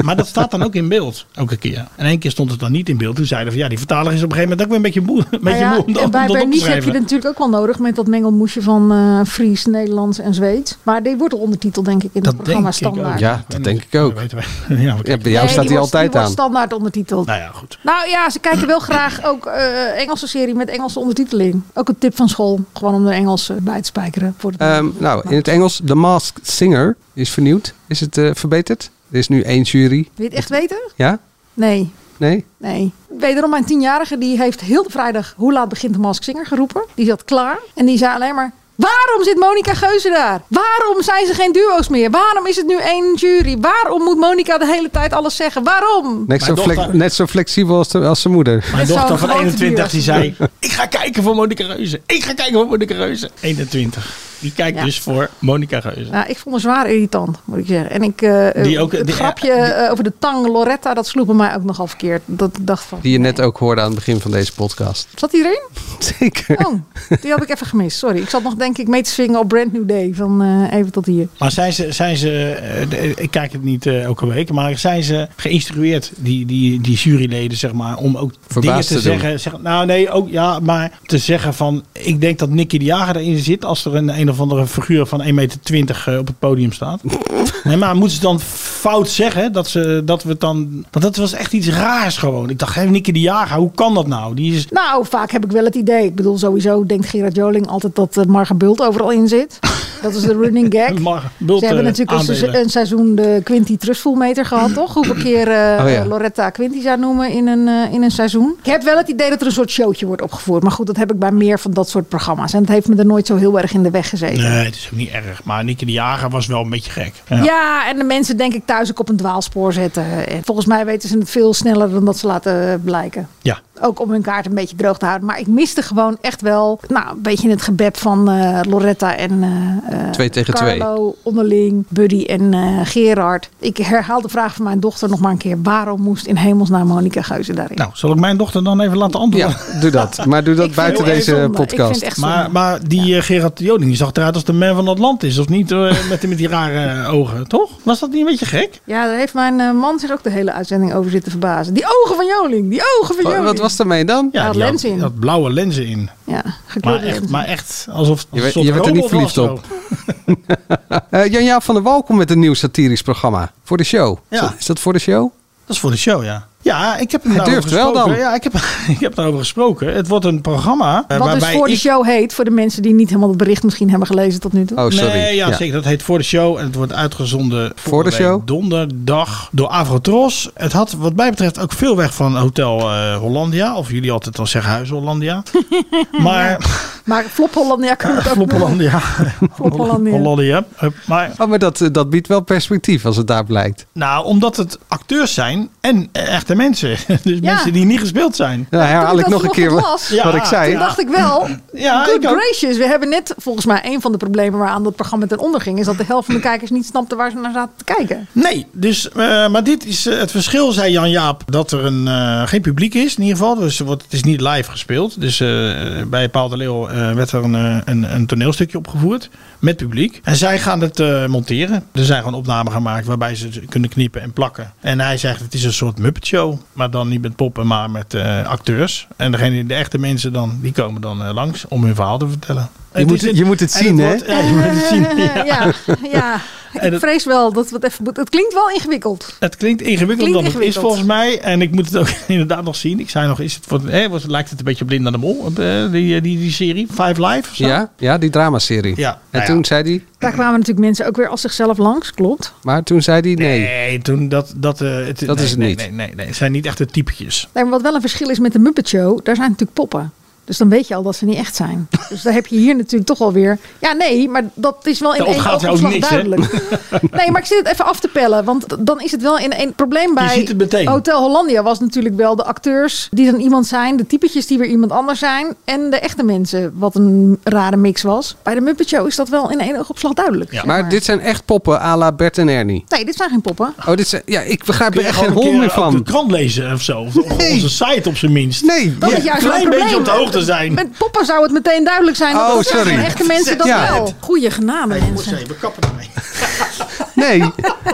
[SPEAKER 2] maar dat staat dan ook in beeld. Elke keer. En één keer stond het dan niet in beeld. Toen zeiden van ja, die vertaler is op een gegeven moment ook weer een beetje moe. Een beetje
[SPEAKER 3] Nou ja,
[SPEAKER 2] moe om dat,
[SPEAKER 3] en bij
[SPEAKER 2] om dat op te
[SPEAKER 3] Bernice heb je natuurlijk ook wel nodig met dat mengelmoesje van eh Fries, Nederlands en Zweeds. Maar die wordt al ondertiteld denk ik in het programma standaard.
[SPEAKER 1] Ja, dat denk ik ook.
[SPEAKER 2] Ja,
[SPEAKER 1] Ja, bij jou
[SPEAKER 3] Nee,
[SPEAKER 1] staat
[SPEAKER 3] die wordt-
[SPEAKER 1] altijd
[SPEAKER 3] die wordt
[SPEAKER 1] aan.
[SPEAKER 3] standaard ondertiteld.
[SPEAKER 2] Nou ja, goed.
[SPEAKER 3] Nou ja, ze kijken wel graag ook eh, Engelse serie met Engelse ondertiteling. Ook een tip van school. Gewoon om de Engels eh, bij te spijkeren. Voor het
[SPEAKER 1] Ehm, nou, in het Engels, The Masked Singer is vernieuwd. Is het eh, verbeterd? Er is nu één jury.
[SPEAKER 3] Wil je het echt weten?
[SPEAKER 1] Ja?
[SPEAKER 3] Nee.
[SPEAKER 1] Nee?
[SPEAKER 3] Nee. Wederom mijn tienjarige, die heeft heel de vrijdag hoe laat begint de Mask Singer geroepen. Die zat klaar. En die zei alleen maar, waarom zit Monica Geuze daar? Waarom zijn ze geen duo's meer? Waarom is het nu één jury? Waarom moet Monica de hele tijd alles zeggen? Waarom?
[SPEAKER 1] Net zo,
[SPEAKER 2] dochter-
[SPEAKER 1] net zo flexibel als, de- als zijn moeder.
[SPEAKER 2] Mijn dochter van
[SPEAKER 3] grote
[SPEAKER 2] 21 die zei: Ik ga kijken voor Monica Reuze. Ik ga kijken voor Monica Reuze. 21. Die kijkt
[SPEAKER 3] Ja.
[SPEAKER 2] dus voor Monica Reuze.
[SPEAKER 3] Nou, ik vond hem zwaar irritant, moet ik zeggen. En ik, eh,
[SPEAKER 2] Die ook-
[SPEAKER 3] het
[SPEAKER 2] die-
[SPEAKER 3] grapje eh, over de tang Loretta, dat sloeg bij mij ook nogal verkeerd. Dat dacht van...
[SPEAKER 1] Die je net ook hoorde aan het begin van deze podcast.
[SPEAKER 3] Zat die erin?
[SPEAKER 1] Zeker.
[SPEAKER 3] Oh, die had ik even gemist. Sorry. Ik zat nog denk ik mee te swingen op Brand New Day. Van eh, even tot hier.
[SPEAKER 2] Maar zijn ze, zijn ze de- ik kijk het niet elke week, maar zijn ze geïnstrueerd, die, die, die juryleden, zeg maar, om ook dingen te, zeggen? Zeg, nou nee, ook ja, maar te zeggen van, ik denk dat Nicky de Jager erin zit als er een, een of andere figuur van 1,20 meter eh, op het podium staat. nee, maar moeten ze dan fout zeggen dat, ze, dat we het dan, want dat was echt iets raars gewoon. Ik dacht, hé, Nicky de Jager, hoe kan dat nou? Die is,
[SPEAKER 3] Nou, vaak heb ik wel het idee. Ik bedoel, sowieso denkt Gerard Joling altijd dat uh, Marga Bult overal in zit. Dat is de running gag. Ze hebben
[SPEAKER 2] eh,
[SPEAKER 3] natuurlijk een, een seizoen de Quinty Trustful meter gehad, toch? Hoeveel keer
[SPEAKER 1] Oh ja.
[SPEAKER 3] Loretta Quinty zou noemen in een, eh, in een seizoen. Ik heb wel het idee dat er een soort showtje wordt opgevoerd. Maar goed, dat heb ik bij meer van dat soort programma's. En het heeft me er nooit zo heel erg in de weg gezeten.
[SPEAKER 2] Nee, het is ook niet erg. Maar Nicky de Jager was wel een beetje gek.
[SPEAKER 3] Ja. en de mensen denk ik thuis ook op een dwaalspoor zetten. En volgens mij weten ze het veel sneller dan dat ze laten blijken.
[SPEAKER 2] Ja.
[SPEAKER 3] Ook om hun kaart een beetje droog te houden. Maar ik miste gewoon echt wel nou, een beetje het gebed van eh, Loretta en eh, eh,
[SPEAKER 1] Twee tegen twee.
[SPEAKER 3] Carlo onderling, Buddy en eh, Gerard. Ik herhaal de vraag van mijn dochter nog maar een keer. Waarom moest in hemelsnaam Monica Geuze daarin?
[SPEAKER 2] Nou, zal ik mijn dochter dan even laten antwoorden?
[SPEAKER 1] Ja, doe dat. Maar doe dat buiten deze
[SPEAKER 3] zonde.
[SPEAKER 1] Podcast.
[SPEAKER 2] Maar, maar die Gerard Joling die zag eruit als de man van Atlantis, of niet? met, die- met die rare ogen, toch? Was dat niet een beetje gek?
[SPEAKER 3] Ja, daar heeft mijn man zich ook de hele uitzending over zitten verbazen. Die ogen van Joling, die ogen van Joling.
[SPEAKER 1] wat was daarmee dan?
[SPEAKER 3] Ja, had
[SPEAKER 2] die
[SPEAKER 3] lens in.
[SPEAKER 2] die had blauwe lenzen in.
[SPEAKER 3] Ja,
[SPEAKER 2] Maar echt, maar echt alsof
[SPEAKER 1] Je
[SPEAKER 2] alsof
[SPEAKER 1] je werd er niet
[SPEAKER 2] was
[SPEAKER 1] verliefd
[SPEAKER 2] zo.
[SPEAKER 1] Eh Jan-Jaap van der Wal komt met een nieuw satirisch programma. Voor de show.
[SPEAKER 2] Ja.
[SPEAKER 1] Is, dat, is dat voor de show?
[SPEAKER 2] Dat is voor de show, ja. Ja, ik heb hem
[SPEAKER 1] Hij durft wel
[SPEAKER 2] gesproken.
[SPEAKER 1] dan.
[SPEAKER 2] Ja, ik heb, ik heb daarover gesproken. Het wordt een programma eh,
[SPEAKER 3] Wat dus
[SPEAKER 2] waarbij
[SPEAKER 3] voor de show heet, voor de mensen die niet helemaal het bericht misschien hebben gelezen tot nu toe.
[SPEAKER 1] Oh, sorry.
[SPEAKER 2] Nee, ja,
[SPEAKER 1] Ja.
[SPEAKER 2] zeker. Dat heet Voor de Show. En het wordt uitgezonden
[SPEAKER 1] Voor de show?
[SPEAKER 2] donderdag door Avrotros. Het had wat mij betreft ook veel weg van Hotel eh, Hollandia. Of jullie altijd al zeggen Huis Hollandia. maar
[SPEAKER 3] Maar Flop Hollandia kan het ook
[SPEAKER 2] Flop. Hollandia.
[SPEAKER 3] Flop Hollandia.
[SPEAKER 2] Hollandia. Maar
[SPEAKER 1] Oh, maar dat, eh, dat biedt wel perspectief als het daar blijkt.
[SPEAKER 2] nou, omdat het acteurs zijn en echte mensen. Dus
[SPEAKER 3] Ja.
[SPEAKER 2] mensen die niet gespeeld zijn.
[SPEAKER 1] Ja, herhaal
[SPEAKER 3] Toen
[SPEAKER 1] ik
[SPEAKER 3] dat
[SPEAKER 1] nog een keer wat,
[SPEAKER 2] ja,
[SPEAKER 1] ik zei.
[SPEAKER 3] Toen dacht ik wel,
[SPEAKER 2] Ja,
[SPEAKER 3] good
[SPEAKER 2] ik
[SPEAKER 3] gracious. We hebben net, volgens mij, een van de problemen waaraan dat programma ten onder ging, is dat de helft van de kijkers niet snapte waar ze naar zaten te kijken.
[SPEAKER 2] Nee, dus, eh, maar dit is eh, het verschil, zei Jan Jaap, dat er een, eh, geen publiek is in ieder geval. Dus wordt, het is niet live gespeeld. Dus eh, bij Paul de Leeuw eh, werd er een, een, een toneelstukje opgevoerd met publiek. En zij gaan het eh, monteren. Er zijn gewoon opnamen gemaakt waarbij ze kunnen knippen en plakken. En hij zegt het is een soort Muppet Show, maar dan niet met poppen, maar met eh, acteurs. En degene, de echte mensen dan, die komen dan eh, langs om hun verhaal te vertellen.
[SPEAKER 1] Je moet,
[SPEAKER 2] is
[SPEAKER 1] je moet het
[SPEAKER 2] en
[SPEAKER 1] zien, hè?
[SPEAKER 2] ja, je moet het zien. Ja.
[SPEAKER 3] ja, ja.
[SPEAKER 2] En
[SPEAKER 3] Ik
[SPEAKER 2] het-
[SPEAKER 3] vrees wel dat het even moet. Het klinkt wel ingewikkeld.
[SPEAKER 2] Het klinkt ingewikkelder dan het is volgens mij. En ik moet het ook inderdaad nog zien. Ik zei nog, is het voor, hè, was- lijkt het een beetje op Linda de Mol, eh, die, die, die serie, Five Live of zo?
[SPEAKER 1] Ja, ja, die dramaserie.
[SPEAKER 2] Ja,
[SPEAKER 1] En
[SPEAKER 2] nou ja.
[SPEAKER 1] toen zei hij...
[SPEAKER 3] Daar kwamen natuurlijk mensen ook weer als zichzelf langs, klopt.
[SPEAKER 1] Maar toen zei hij nee.
[SPEAKER 2] Nee, toen dat... Dat, eh, het,
[SPEAKER 1] Dat
[SPEAKER 2] nee,
[SPEAKER 1] is het
[SPEAKER 2] nee,
[SPEAKER 1] niet.
[SPEAKER 2] Nee, nee, nee, het zijn niet echt de typetjes.
[SPEAKER 3] Nee, maar wat wel een verschil is met de Muppet Show, daar zijn natuurlijk poppen. Dus dan weet je al dat ze niet echt zijn. Dus daar heb je hier natuurlijk toch wel weer. Ja, nee, maar dat is wel in één oogopslag
[SPEAKER 2] hè?
[SPEAKER 3] duidelijk. Nee, maar ik zit het even af te pellen. Want dan is het wel in één probleem bij.
[SPEAKER 2] ziet het meteen.
[SPEAKER 3] Hotel Hollandia was natuurlijk wel de acteurs die dan iemand zijn, de typetjes die weer iemand anders zijn. En de echte mensen, wat een rare mix was. Bij de Muppet Show is dat wel in één oogopslag duidelijk. zeg
[SPEAKER 1] Maar dit zijn echt poppen à la Bert en Ernie.
[SPEAKER 3] Nee, dit zijn geen poppen.
[SPEAKER 1] Oh, dit zijn, ja, ik begrijp er echt geen hol meer
[SPEAKER 2] op de
[SPEAKER 1] van.
[SPEAKER 2] krant lezen of zo? Of op
[SPEAKER 1] Nee.
[SPEAKER 2] onze site op zijn minst.
[SPEAKER 1] Nee,
[SPEAKER 3] Dat
[SPEAKER 2] Ja,
[SPEAKER 3] is juist
[SPEAKER 2] een klein beetje op de hoogte zijn.
[SPEAKER 3] Met poppen zou het meteen duidelijk zijn. dat
[SPEAKER 1] Oh,
[SPEAKER 3] het
[SPEAKER 1] sorry.
[SPEAKER 3] echte mensen dat
[SPEAKER 1] Ja.
[SPEAKER 3] wel. Goeie genade, mensen.
[SPEAKER 2] We kappen ermee.
[SPEAKER 1] nee,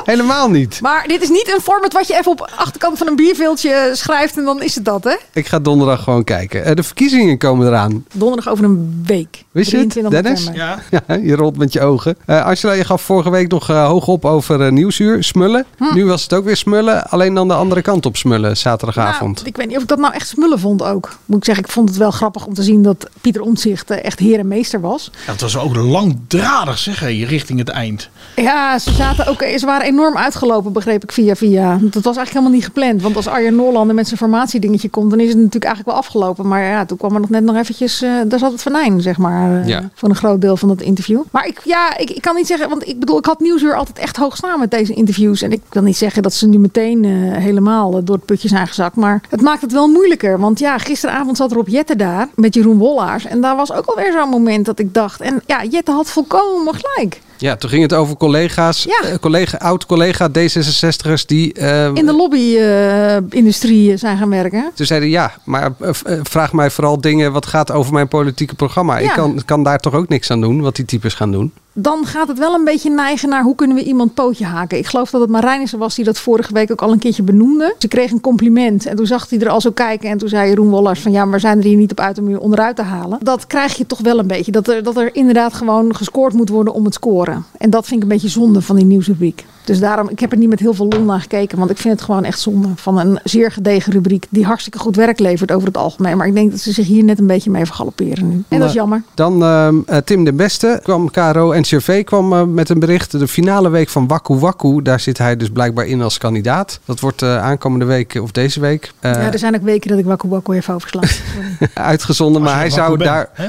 [SPEAKER 1] helemaal niet.
[SPEAKER 3] Maar dit is niet een format wat je even op achterkant van een bierveeltje schrijft en dan is het dat, hè?
[SPEAKER 1] Ik ga donderdag gewoon kijken. Eh, de verkiezingen komen eraan.
[SPEAKER 3] Donderdag over een week.
[SPEAKER 1] Wist je het,
[SPEAKER 3] 23
[SPEAKER 1] Dennis?
[SPEAKER 3] november.
[SPEAKER 2] Ja.
[SPEAKER 1] Ja, je rolt met je ogen. Eh Angela, je gaf vorige week nog eh, hoog op over Nieuwsuur, smullen.
[SPEAKER 3] Hm.
[SPEAKER 1] Nu was het ook weer smullen, alleen dan de andere kant op smullen, zaterdagavond.
[SPEAKER 3] Nou, ik weet niet of ik dat nou echt smullen vond ook. Moet ik zeggen, ik vond het wel grappig om te zien dat Pieter Omtzigt echt heer en meester was.
[SPEAKER 2] Ja, het was ook langdradig, zeg hé, richting het eind.
[SPEAKER 3] Ja, ze zaten zaten ook, ze waren enorm uitgelopen, begreep ik via via. Dat was eigenlijk helemaal niet gepland. Want als Arjen Noorlander met zijn formatiedingetje komt, dan is het natuurlijk eigenlijk wel afgelopen. Maar ja, toen kwam er nog net nog eventjes, eh, daar zat het venijn, zeg maar, eh,
[SPEAKER 1] Ja.
[SPEAKER 3] voor een groot deel van dat interview. Maar ik, ja, ik, ik kan niet zeggen, want ik bedoel, ik had Nieuwsuur altijd echt hoog staan met deze interviews. En ik wil niet zeggen dat ze nu meteen eh, helemaal door het putje zijn gezakt. Maar het maakt het wel moeilijker. Want ja, gisteravond zat Rob Jette daar met Jeroen Wollaars. En daar was ook alweer zo'n moment dat ik dacht, en ja, Jette had volkomen gelijk.
[SPEAKER 1] Ja, toen ging het over collega's,
[SPEAKER 3] Ja.
[SPEAKER 1] eh, collega, oud-collega D66'ers die... eh,
[SPEAKER 3] In de lobby-industrie zijn gaan werken.
[SPEAKER 1] Toen zeiden ja, maar eh, eh, vraag mij vooral dingen wat gaat over mijn politieke programma. Ik kan, kan daar toch ook niks aan doen, wat die types gaan doen.
[SPEAKER 3] Dan gaat het wel een beetje neigen naar hoe kunnen we iemand pootje haken. Ik geloof dat het Marijnissen was die dat vorige week ook al een keertje benoemde. Ze kreeg een compliment en toen zag hij er al zo kijken. En toen zei Jeroen Wollers van ja, maar zijn er hier niet op uit om je onderuit te halen. Dat krijg je toch wel een beetje. Dat er, dat er inderdaad gewoon gescoord moet worden om het scoren. En dat vind ik een beetje zonde van die nieuwsrubriek. Dus daarom, ik heb er niet met heel veel lol naar gekeken. Want ik vind het gewoon echt zonde van een zeer gedegen rubriek. Die hartstikke goed werk levert over het algemeen. Maar ik denk dat ze zich hier net een beetje mee vergalopperen nu. En dat is jammer.
[SPEAKER 1] Dan ehm, eh, Tim de Beste kwam, KRO en CV kwam eh, met een bericht. De finale week van Waku Waku, daar zit hij dus blijkbaar in als kandidaat. Dat wordt eh, aankomende week of deze week eh,
[SPEAKER 3] ja, er zijn ook weken dat ik Wakku Wakku even overslaan.
[SPEAKER 1] uitgezonden. Maar hij zou daar...
[SPEAKER 2] hè?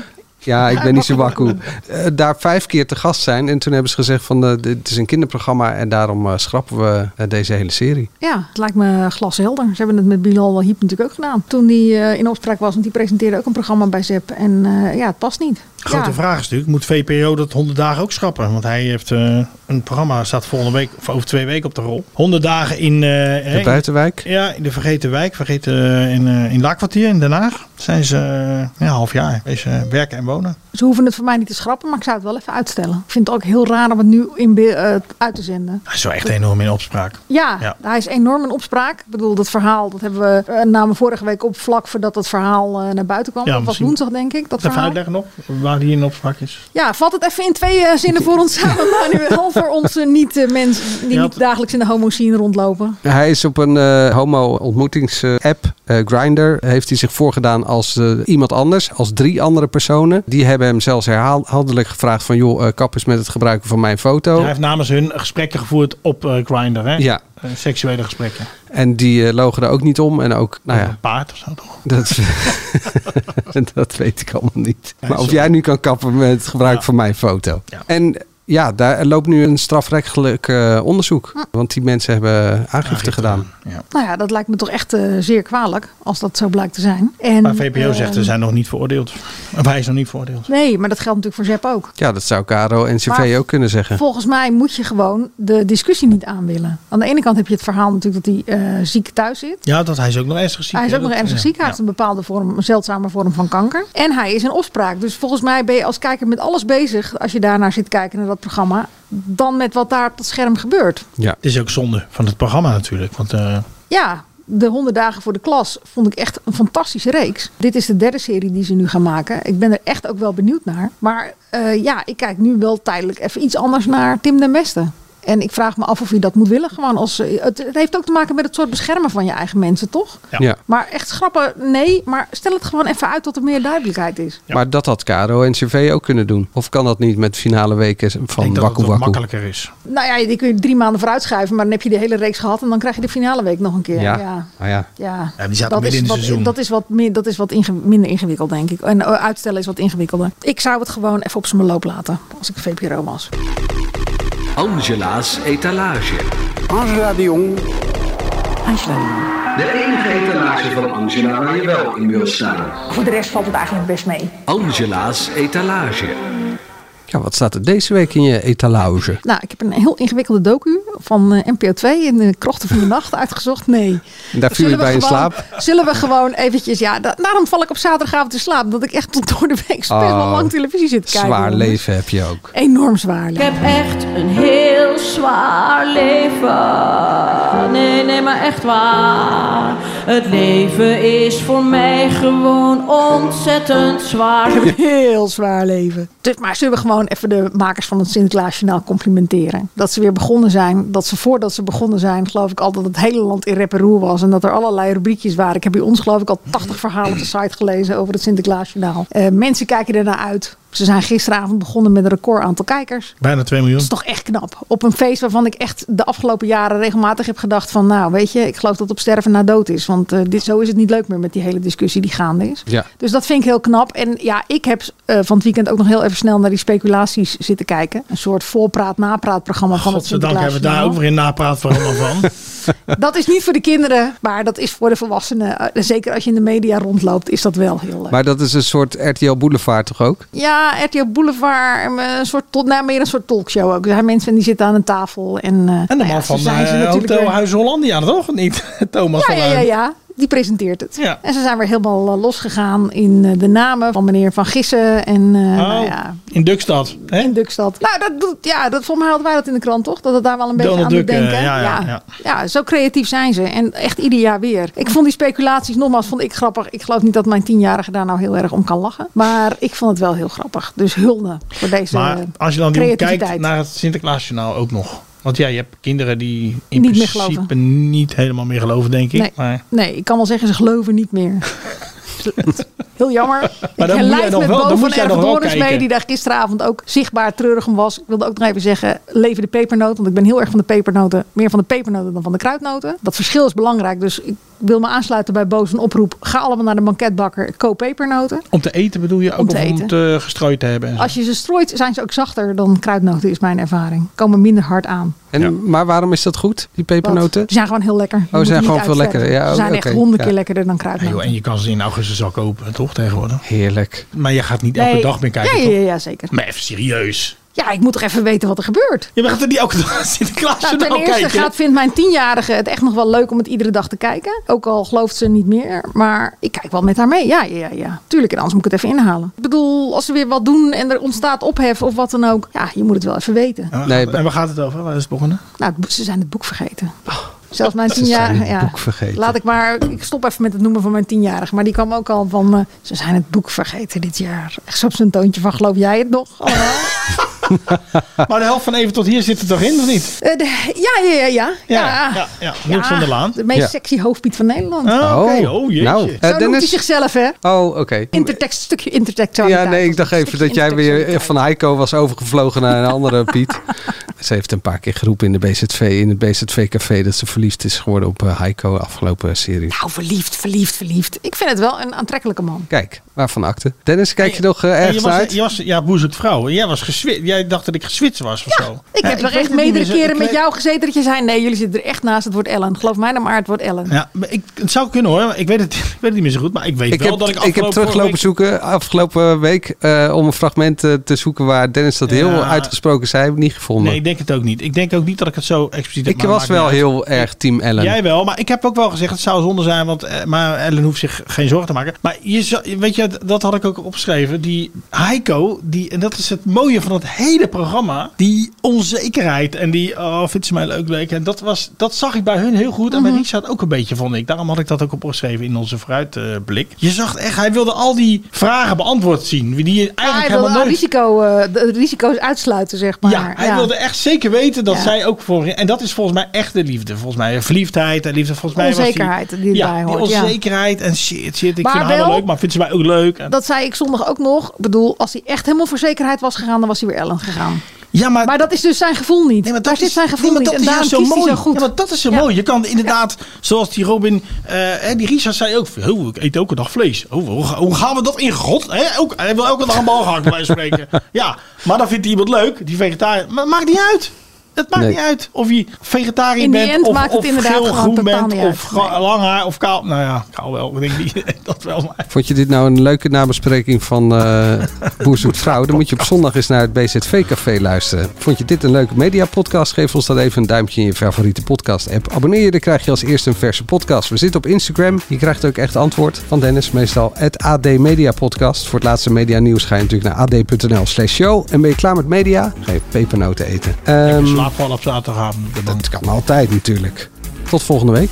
[SPEAKER 1] Ja, ik ben niet zo wakku. Eh, daar vijf keer te gast zijn. En toen hebben ze gezegd van eh, dit is een kinderprogramma en daarom eh, schrappen we deze hele serie.
[SPEAKER 3] Ja, het lijkt me glashelder. Ze hebben het met Bilal Wahib natuurlijk ook gedaan. Toen eh, in opspraak was, want die presenteerde ook een programma bij ZEP. En ja, het past niet.
[SPEAKER 2] Grote
[SPEAKER 3] ja.
[SPEAKER 2] vraag is natuurlijk, moet VPRO dat 100 dagen ook schrappen? Want hij heeft eh, een programma, staat volgende week, of over twee weken op de rol. 100 dagen in... eh, hè,
[SPEAKER 1] De buitenwijk.
[SPEAKER 2] Ja, in de Vergeten Wijk, Vergeten eh, in, eh in Laakkwartier in Den Haag. Zijn ze ja, een half jaar wezen werken en wonen.
[SPEAKER 3] Ze hoeven het voor mij niet te schrappen, maar ik zou het wel even uitstellen. Ik vind het ook heel raar om het nu in eh, uit te zenden.
[SPEAKER 2] Hij is wel echt enorm in opspraak.
[SPEAKER 3] Ja,
[SPEAKER 2] Ja.
[SPEAKER 3] hij is enorm in opspraak. Ik bedoel, dat verhaal, dat hebben we uh, namen vorige week op vlak voordat dat verhaal naar buiten kwam.
[SPEAKER 2] Ja,
[SPEAKER 3] dat was woensdag, denk ik. Dat
[SPEAKER 2] Even
[SPEAKER 3] verhaal.
[SPEAKER 2] uitleggen nog, waar die in opspraak is.
[SPEAKER 3] Ja, vat het even in twee eh, zinnen voor ons samen, Manuel. voor onze niet-mensen die niet dagelijks in de homo scene rondlopen.
[SPEAKER 1] Hij is op een eh, homo-ontmoetings-app, eh Grindr, heeft hij zich voorgedaan als eh, iemand anders, als drie andere personen. Die hebben hem zelfs herhaaldelijk gevraagd van, joh, eh, kap eens met het gebruiken van mijn foto.
[SPEAKER 2] Hij heeft namens hun gesprekken gevoerd op eh Grindr, hè?
[SPEAKER 1] Ja.
[SPEAKER 2] Eh, seksuele gesprekken.
[SPEAKER 1] En die eh, logen er ook niet om. En ook, nou ja,
[SPEAKER 2] Een paard of zo toch?
[SPEAKER 1] dat, dat weet ik allemaal niet. Maar of
[SPEAKER 2] sorry.
[SPEAKER 1] jij nu kan kappen met het gebruik van mijn foto. En ja, daar loopt nu een strafrechtelijk eh, onderzoek. Want die mensen hebben aangifte gedaan.
[SPEAKER 3] Nou ja, dat lijkt me toch echt eh, zeer kwalijk, als dat zo blijkt te zijn. En,
[SPEAKER 2] Maar zegt,
[SPEAKER 3] eh,
[SPEAKER 2] ze zijn nog niet veroordeeld. Of hij is nog niet veroordeeld.
[SPEAKER 3] Nee, maar dat geldt natuurlijk voor ZEP ook.
[SPEAKER 1] Ja, dat zou KRO en CV
[SPEAKER 3] Maar
[SPEAKER 1] ook kunnen zeggen.
[SPEAKER 3] Volgens mij moet je gewoon de discussie niet aan willen. Aan de ene kant heb je het verhaal natuurlijk dat hij eh, ziek thuis zit.
[SPEAKER 2] Ja, dat hij is ook nog ernstig ziek.
[SPEAKER 3] Hij is ook nog ernstig
[SPEAKER 2] ja.
[SPEAKER 3] ziek. Hij heeft een bepaalde vorm, een zeldzame vorm van kanker. En hij is in opspraak. Dus volgens mij ben je als kijker met alles bezig. Als je daarnaar zit kijken naar dat programma. Dan met wat daar op het scherm gebeurt.
[SPEAKER 1] Ja.
[SPEAKER 2] Het is ook zonde van het programma natuurlijk. Want eh,
[SPEAKER 3] Ja, de 100 dagen voor de klas vond ik echt een fantastische reeks. Dit is de derde serie die ze nu gaan maken. Ik ben er echt ook wel benieuwd naar. Maar eh, ja, ik kijk nu wel tijdelijk even iets anders naar Tim den Beste. En ik vraag me af of je dat moet willen. Gewoon als, eh, het, het heeft ook te maken met het soort beschermen van je eigen mensen, toch?
[SPEAKER 1] Ja. Ja.
[SPEAKER 3] Maar echt schrappen, nee. Maar stel het gewoon even uit tot er meer duidelijkheid is.
[SPEAKER 1] Maar dat had KRO en CV ook kunnen doen. Of kan dat niet met finale weken
[SPEAKER 2] ik
[SPEAKER 1] van
[SPEAKER 2] denk dat
[SPEAKER 1] Waku
[SPEAKER 2] het makkelijker is.
[SPEAKER 3] Nou ja, die kun je drie maanden vooruit schuiven. Maar dan heb je de hele reeks gehad. En dan krijg je de finale week nog een keer.
[SPEAKER 1] Ja.
[SPEAKER 3] ja.
[SPEAKER 1] Ah ja.
[SPEAKER 3] Ja,
[SPEAKER 2] Ja, die zaten
[SPEAKER 3] dat,
[SPEAKER 2] midden in het
[SPEAKER 3] wat,
[SPEAKER 2] seizoen.
[SPEAKER 3] dat is wat, meer, dat is wat inge- minder ingewikkeld, denk ik. En eh, uitstellen is wat ingewikkelder. Ik zou het gewoon even op zijn beloop laten. Als ik VPRO was.
[SPEAKER 11] Angela's etalage.
[SPEAKER 12] Angela de Jong.
[SPEAKER 7] Angela.
[SPEAKER 11] De enige etalage van Angela waar je wel in wil staan.
[SPEAKER 3] Voor de rest valt het eigenlijk best mee.
[SPEAKER 11] Angela's etalage.
[SPEAKER 1] Ja, wat staat er deze week in je etalage?
[SPEAKER 3] Nou, ik heb een heel ingewikkelde docu van eh, NPO 2 in de krochten van de nacht uitgezocht. Nee.
[SPEAKER 1] En daar viel je
[SPEAKER 3] Zullen we
[SPEAKER 1] bij in
[SPEAKER 3] gewoon-
[SPEAKER 1] slaap?
[SPEAKER 3] Zullen we gewoon eventjes... Ja, da- daarom val ik op zaterdagavond in slaap. Dat ik echt tot door de week best wel
[SPEAKER 1] Oh,
[SPEAKER 3] lang televisie zit te kijken.
[SPEAKER 1] Zwaar
[SPEAKER 3] jongens.
[SPEAKER 1] leven heb je ook.
[SPEAKER 3] Enorm zwaar
[SPEAKER 13] Ik
[SPEAKER 3] leven.
[SPEAKER 13] heb echt een heel zwaar leven. Nee, nee, maar echt waar. Het leven is voor mij gewoon ontzettend zwaar.
[SPEAKER 3] Ik heb een heel zwaar leven. Dus, maar zullen we gewoon even de makers van het Sinterklaasjournaal complimenteren. Dat ze weer begonnen zijn. Dat ze voordat ze begonnen zijn, geloof ik altijd dat het hele land in rep en roer was. En dat er allerlei rubriekjes waren. Ik heb bij ons geloof ik al 80 verhalen op de site gelezen over het Sinterklaasjournaal. Eh mensen kijken ernaar uit. Ze zijn gisteravond begonnen met een record aantal kijkers.
[SPEAKER 2] Bijna 2 miljoen.
[SPEAKER 3] Dat is toch echt knap. Op een feest waarvan ik echt de afgelopen jaren regelmatig heb gedacht van... nou, weet je, ik geloof dat op sterven na dood is. Want eh, dit, zo is het niet leuk meer met die hele discussie die gaande is.
[SPEAKER 1] Ja.
[SPEAKER 3] Dus dat vind ik heel knap. En ja, ik heb eh, van het weekend ook nog heel even snel naar die speculaties zitten kijken. Een soort voorpraat-napraat-programma van het
[SPEAKER 2] Godzijdank hebben we daar ook weer een napraatprogramma van.
[SPEAKER 3] Dat is niet voor de kinderen, maar dat is voor de volwassenen. Eh, Zeker als je in de media rondloopt, is dat wel heel leuk.
[SPEAKER 1] Maar dat is een soort RTL Boulevard toch ook?
[SPEAKER 3] Ja, RTL Boulevard, een soort, tot, nou, meer een soort talkshow ook. Er zijn mensen die zitten aan een tafel. En, eh,
[SPEAKER 2] En de
[SPEAKER 3] nou
[SPEAKER 2] man
[SPEAKER 3] ja,
[SPEAKER 2] van eh, Hotel
[SPEAKER 3] weer-
[SPEAKER 2] Huis Hollandia, toch? Niet Thomas
[SPEAKER 3] Ja,
[SPEAKER 2] van
[SPEAKER 3] ja, ja. Die presenteert het.
[SPEAKER 2] Ja.
[SPEAKER 3] En ze zijn weer helemaal eh, losgegaan in eh, de namen van meneer Van Gissen. En eh, nou ja,
[SPEAKER 2] In Dukstad. Hè?
[SPEAKER 3] in Dukstad. Nou, dat doet, ja, dat, volgens mij hadden wij dat in de krant, toch? Dat het daar wel een beetje
[SPEAKER 2] Donald
[SPEAKER 3] aan doet
[SPEAKER 2] Duck,
[SPEAKER 3] denken.
[SPEAKER 2] ja, ja,
[SPEAKER 3] ja.
[SPEAKER 2] ja.
[SPEAKER 3] zo creatief zijn ze. En echt ieder jaar weer. Ik vond die speculaties, nogmaals, vond ik grappig. Ik geloof niet dat mijn tienjarige daar nou heel erg om kan lachen. Maar ik vond het wel heel grappig. Dus hulde voor deze
[SPEAKER 2] Maar als je dan die kijkt naar het Sinterklaasjournaal ook nog. Want ja, je hebt kinderen die in
[SPEAKER 3] Niet
[SPEAKER 2] principe niet helemaal meer geloven, denk ik.
[SPEAKER 3] Nee.
[SPEAKER 2] Maar
[SPEAKER 3] Nee, ik kan wel zeggen, ze geloven niet meer. Heel jammer.
[SPEAKER 2] Maar
[SPEAKER 3] ik
[SPEAKER 2] dan moet jij
[SPEAKER 3] lijf
[SPEAKER 2] nog
[SPEAKER 3] met
[SPEAKER 2] wel-
[SPEAKER 3] Bo
[SPEAKER 2] moet
[SPEAKER 3] van Erfdoornis mee, die daar gisteravond ook zichtbaar treurig om was. Ik wilde ook nog even zeggen, leven de pepernoten. Want ik ben heel erg van de pepernoten. Meer van de pepernoten dan van de kruidnoten. Dat verschil is belangrijk. Dus ik wil me aansluiten bij Bo's een oproep. Ga allemaal naar de banketbakker, koop pepernoten.
[SPEAKER 2] om te eten bedoel je ook
[SPEAKER 3] Om te
[SPEAKER 2] of om
[SPEAKER 3] eten.
[SPEAKER 2] het eh, gestrooid te hebben? en zo?
[SPEAKER 3] Als je ze strooit, zijn ze ook zachter dan kruidnoten, is mijn ervaring. Komen minder hard aan.
[SPEAKER 1] En, Maar waarom is dat goed, die pepernoten?
[SPEAKER 3] Die zijn gewoon heel lekker. Je
[SPEAKER 1] Oh, ze zijn gewoon veel lekkerder. Ja,
[SPEAKER 3] ze zijn echt honderd
[SPEAKER 1] ja.
[SPEAKER 3] keer lekkerder dan
[SPEAKER 2] Ja,
[SPEAKER 3] kruidnoten.
[SPEAKER 2] joh, en je kan ze in augustus al kopen, toch tegenwoordig?
[SPEAKER 1] Heerlijk.
[SPEAKER 2] Maar je gaat niet elke
[SPEAKER 3] Nee.
[SPEAKER 2] dag meer kijken,
[SPEAKER 3] ja, ja, ja, zeker.
[SPEAKER 2] Maar even serieus.
[SPEAKER 3] Ja, ik moet toch even weten wat er gebeurt.
[SPEAKER 2] Je gaat er niet elke dag Sinterklaas
[SPEAKER 3] Nou, ten eerste
[SPEAKER 2] kijken.
[SPEAKER 3] gaat, vindt mijn tienjarige het echt nog wel leuk om het iedere dag te kijken. Ook al gelooft ze niet meer. Maar ik kijk wel met haar mee. Ja, ja, ja. Tuurlijk, en anders moet ik het even inhalen. Ik bedoel, als ze weer wat doen en er ontstaat ophef of wat dan ook. Ja, je moet het wel even weten.
[SPEAKER 2] En waar
[SPEAKER 1] Nee,
[SPEAKER 2] gaat- en waar gaat het over? Waar is het begonnen?
[SPEAKER 3] Nou, ze zijn het boek vergeten. Zelfs mijn
[SPEAKER 1] Ze zijn
[SPEAKER 3] tienjarige.
[SPEAKER 1] het
[SPEAKER 3] Ja.
[SPEAKER 1] boek vergeten.
[SPEAKER 3] Laat ik maar. Ik stop even met het noemen van mijn tienjarige. Maar die kwam ook al van. eh, ze zijn het boek vergeten dit jaar. Echt zo op zijn toontje van. Geloof jij het nog? allemaal?
[SPEAKER 2] Maar de helft van even tot hier zit er toch in, of niet?
[SPEAKER 3] Eh, de- ja, ja, ja, ja.
[SPEAKER 2] Ja, ja, ja. Niels van der Laan.
[SPEAKER 3] De meest
[SPEAKER 1] Ja.
[SPEAKER 3] sexy hoofdpiet van Nederland.
[SPEAKER 2] Ah, oké. Oh, jeetje.
[SPEAKER 1] Nou,
[SPEAKER 3] Zo
[SPEAKER 1] eh,
[SPEAKER 3] noemt hij
[SPEAKER 1] Dennis.
[SPEAKER 3] zichzelf, hè?
[SPEAKER 1] Oh, oké.
[SPEAKER 3] Intertext, stukje intertextualiteit.
[SPEAKER 1] Ja, nee, ik dacht even dat jij weer van Heiko was overgevlogen naar een andere Piet. Ze heeft een paar keer geroepen in de BZV, in het BZV-café, dat ze verliefd is geworden op eh, Heiko afgelopen serie.
[SPEAKER 3] Nou, verliefd, verliefd, verliefd. Ik vind het wel een aantrekkelijke man.
[SPEAKER 1] Kijk, waarvan akte. Dennis, kijk je nog eh,
[SPEAKER 2] En je
[SPEAKER 1] ergens
[SPEAKER 2] was,
[SPEAKER 1] uit?
[SPEAKER 2] je was, ja, boezek vrouw. Jij, was geswit, jij dacht dat ik geswitst was of zo.
[SPEAKER 3] Ik
[SPEAKER 2] Ja,
[SPEAKER 3] heb nog echt meerdere keren
[SPEAKER 2] ik
[SPEAKER 3] met jou gezeten dat je zei... nee, jullie zitten er echt naast, het wordt Ellen. Geloof mij dan maar, het wordt Ellen.
[SPEAKER 2] Ja, maar ik, het zou kunnen hoor. Ik weet, het, ik weet het niet meer zo goed. Maar ik weet
[SPEAKER 1] Ik
[SPEAKER 2] wel
[SPEAKER 1] heb,
[SPEAKER 2] dat ik
[SPEAKER 1] ik heb teruglopen
[SPEAKER 2] vorige
[SPEAKER 1] zoeken afgelopen week eh, om een fragment eh, te zoeken waar Dennis dat heel
[SPEAKER 2] Ja.
[SPEAKER 1] uitgesproken zei. Heb ik niet
[SPEAKER 2] week-
[SPEAKER 1] gevonden.
[SPEAKER 2] Nee, ik denk het ook niet. Ik denk ook niet dat ik het zo expliciet heb.
[SPEAKER 1] ik was wel heel erg team Ellen.
[SPEAKER 2] Jij wel, maar ik heb ook wel gezegd het zou zonde zijn, want maar Ellen hoeft zich geen zorgen te maken. Maar je, zou- weet je, dat had ik ook opgeschreven. Die Heiko, die, en dat is het mooie van het hele programma, die onzekerheid en die, oh, vindt ze mij leuk, leuk. En dat, was, dat zag ik bij hun heel goed en bij
[SPEAKER 3] Mhm.
[SPEAKER 2] Richard ook een beetje, vond ik. Daarom had ik dat ook opgeschreven in onze vooruitblik. je zag echt, hij wilde al die vragen beantwoord zien, die je
[SPEAKER 3] Ja,
[SPEAKER 2] eigenlijk
[SPEAKER 3] hij
[SPEAKER 2] helemaal nooit...
[SPEAKER 3] risico, eh, de risico's uitsluiten, zeg maar.
[SPEAKER 2] Ja, hij wilde echt zeker weten dat
[SPEAKER 3] Ja.
[SPEAKER 2] zij ook voor. En dat is volgens mij echt de liefde. Volgens mij verliefdheid en liefde. Volgens mij was
[SPEAKER 3] Onzekerheid die
[SPEAKER 2] ja, die onzekerheid en shit, shit. Ik
[SPEAKER 3] Maar
[SPEAKER 2] vind haar wel
[SPEAKER 3] wel-
[SPEAKER 2] leuk, maar vindt ze mij ook leuk? En-
[SPEAKER 3] Dat zei ik zondag ook nog. Ik bedoel, als hij echt helemaal voor zekerheid was gegaan, dan was hij weer Ellen gegaan.
[SPEAKER 2] ja, maar,
[SPEAKER 3] Maar dat is dus zijn gevoel niet.
[SPEAKER 2] nee, maar
[SPEAKER 3] Daar
[SPEAKER 2] dat
[SPEAKER 3] zit
[SPEAKER 2] is,
[SPEAKER 3] zijn gevoel
[SPEAKER 2] nee, maar
[SPEAKER 3] niet.
[SPEAKER 2] dat
[SPEAKER 3] En
[SPEAKER 2] is zo mooi.
[SPEAKER 3] zo goed.
[SPEAKER 2] Ja, maar dat is zo
[SPEAKER 3] Ja.
[SPEAKER 2] mooi. Je kan inderdaad, zoals die Robin, eh, die Richard zei ook, oh, ik eet elke dag vlees. Oh, hoe, hoe gaan we dat in God? Hè? Ook, hij wil elke dag een bal gehakt bij spreken. Ja, maar dan vindt hij iemand leuk, die vegetariër. Maar maakt niet uit. Het maakt
[SPEAKER 1] Nee.
[SPEAKER 2] niet uit of je vegetariër bent,
[SPEAKER 3] end
[SPEAKER 2] of,
[SPEAKER 3] maakt het
[SPEAKER 2] of
[SPEAKER 3] inderdaad
[SPEAKER 2] geel
[SPEAKER 3] gewoon
[SPEAKER 2] groen
[SPEAKER 3] totaal
[SPEAKER 2] bent, of
[SPEAKER 3] Nee.
[SPEAKER 2] lang haar, of kaal. Nou ja, kaal wel. Ik denk niet dat wel. Maar.
[SPEAKER 1] Vond je dit nou een leuke nabespreking van eh Boer Zoekt Vrouw? Dan moet je op zondag eens naar het BZV-café luisteren. Vond je dit een leuke mediapodcast? Geef ons dan even een duimpje in je favoriete podcast-app. Abonneer je, dan krijg je als eerste een verse podcast. We zitten op Instagram. Je krijgt ook echt antwoord van Dennis. Meestal het AD Media Podcast. Voor het laatste media nieuws ga je natuurlijk naar ad.nl slash show. En ben je klaar met media? Ga je pepernoten eten. Ehm,
[SPEAKER 2] Ik slaap wel op zaterdagavond.
[SPEAKER 1] dat kan altijd natuurlijk. Tot volgende week.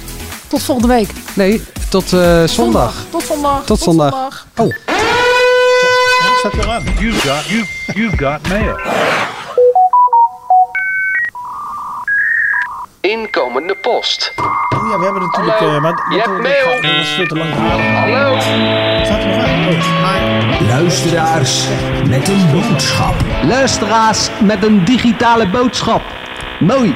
[SPEAKER 3] Tot volgende week.
[SPEAKER 1] Nee, tot eh, zondag.
[SPEAKER 3] Tot zondag.
[SPEAKER 1] Tot zondag. Oh.
[SPEAKER 2] Er aan.
[SPEAKER 14] You've got you you've got mail.
[SPEAKER 11] Inkomende post.
[SPEAKER 2] Oh ja, we hebben natuurlijk...
[SPEAKER 11] Hallo,
[SPEAKER 2] eh, maar,
[SPEAKER 11] je hebt mail.
[SPEAKER 2] Dat is veel te lang.
[SPEAKER 11] Hallo.
[SPEAKER 2] Staat er nog aan? Oh.
[SPEAKER 14] Luisteraars met een boodschap.
[SPEAKER 1] Luisteraars met een digitale boodschap. Mooi.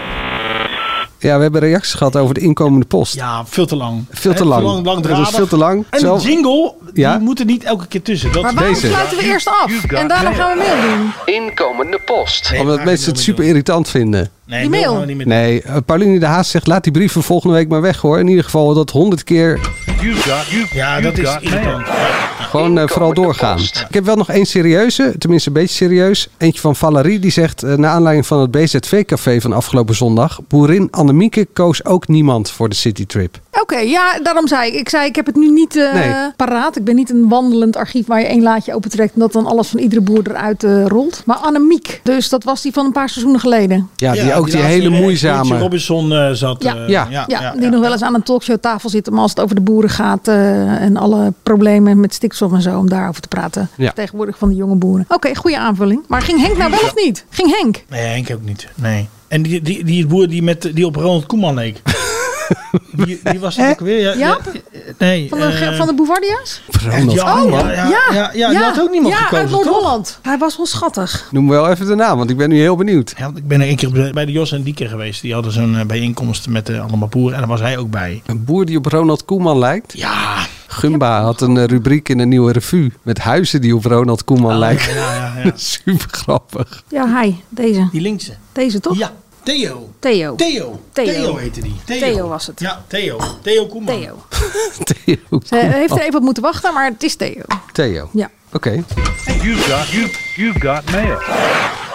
[SPEAKER 1] Ja, we hebben reacties gehad over de inkomende post.
[SPEAKER 2] Ja, veel te lang.
[SPEAKER 1] Veel te lang.
[SPEAKER 2] lang,
[SPEAKER 1] Het was veel te lang.
[SPEAKER 2] En
[SPEAKER 1] Zo-
[SPEAKER 2] die jingle,
[SPEAKER 1] Ja?
[SPEAKER 2] die moet er niet elke keer tussen. Dat
[SPEAKER 3] Maar waarom
[SPEAKER 1] Deze.
[SPEAKER 3] sluiten we eerst af? En daarna gaan we mail doen.
[SPEAKER 11] Inkomende post.
[SPEAKER 1] Omdat mensen het super irritant vinden.
[SPEAKER 2] Nee,
[SPEAKER 3] Die
[SPEAKER 2] mail niet meer
[SPEAKER 1] Nee, uh, Pauline de Haas zegt laat die brieven volgende week maar weg hoor. In ieder geval dat honderd keer
[SPEAKER 2] Ja, dat is irritant.
[SPEAKER 1] gewoon eh, vooral doorgaan. Ik heb wel nog één serieuze, tenminste een beetje serieus. Eentje van Valerie die zegt, uh, naar aanleiding van het BZV-café van afgelopen zondag. Boerin Annemieke koos ook niemand voor de citytrip.
[SPEAKER 3] Oké, ja, daarom zei ik. Ik zei, ik heb het nu niet eh,
[SPEAKER 1] Nee.
[SPEAKER 3] paraat. Ik ben niet een wandelend archief waar je één laadje opentrekt en dat dan alles van iedere boer eruit eh, rolt. Maar Annemiek, dus dat was die van een paar seizoenen geleden.
[SPEAKER 1] Ja, die ook die hele
[SPEAKER 2] die, eh,
[SPEAKER 1] moeizame...
[SPEAKER 2] Keertje Robinson eh, zat.
[SPEAKER 3] Ja.
[SPEAKER 2] eh,
[SPEAKER 1] Ja.
[SPEAKER 3] Ja, die nog wel eens aan een talkshowtafel zitten, maar als het over de boeren gaat eh, en alle problemen met stikstof en zo, om daarover te praten.
[SPEAKER 1] Ja.
[SPEAKER 3] Tegenwoordig van de jonge boeren. Oké, goede aanvulling. Maar ging Henk nou wel of niet? Ging Henk?
[SPEAKER 2] Nee, Henk ook niet. Nee. En die, die, die boer die, met, die op Ronald Koeman leek. die, die was het ook weer. Ja, nee.
[SPEAKER 3] Van de,
[SPEAKER 2] eh,
[SPEAKER 3] van de Bouvardia's?
[SPEAKER 1] Ronald
[SPEAKER 2] ja,
[SPEAKER 1] Koeman.
[SPEAKER 2] ja, ja, ja, ja, die had ook niemand
[SPEAKER 3] ja,
[SPEAKER 2] gekozen,
[SPEAKER 3] uit? Noord-Holland. Hij was wel schattig.
[SPEAKER 1] Noem wel even de naam, want ik ben nu heel benieuwd.
[SPEAKER 2] Ik ben er een keer bij de Jos en Dieke geweest. Die hadden zo'n eh, bijeenkomst met eh, allemaal boeren. En daar was hij ook bij.
[SPEAKER 1] Een boer die op Ronald Koeman lijkt?
[SPEAKER 2] Ja.
[SPEAKER 1] Gumba had een rubriek in een nieuwe revue met huizen die op Ronald Koeman lijken.
[SPEAKER 2] Oh, Ja, ja, ja.
[SPEAKER 1] Super grappig.
[SPEAKER 3] Ja, hij. Deze.
[SPEAKER 2] Die linkse.
[SPEAKER 3] Deze toch?
[SPEAKER 2] Ja. Theo.
[SPEAKER 3] Theo.
[SPEAKER 2] Theo.
[SPEAKER 3] Theo.
[SPEAKER 2] Theo heette die.
[SPEAKER 3] Theo was het.
[SPEAKER 2] Ja, Theo. Theo Koeman.
[SPEAKER 3] Theo.
[SPEAKER 1] Theo.
[SPEAKER 3] Ze heeft er even op moeten wachten, maar het is Theo.
[SPEAKER 1] Theo.
[SPEAKER 3] Ja.
[SPEAKER 1] Oké.
[SPEAKER 11] You've got, you, you've got mail.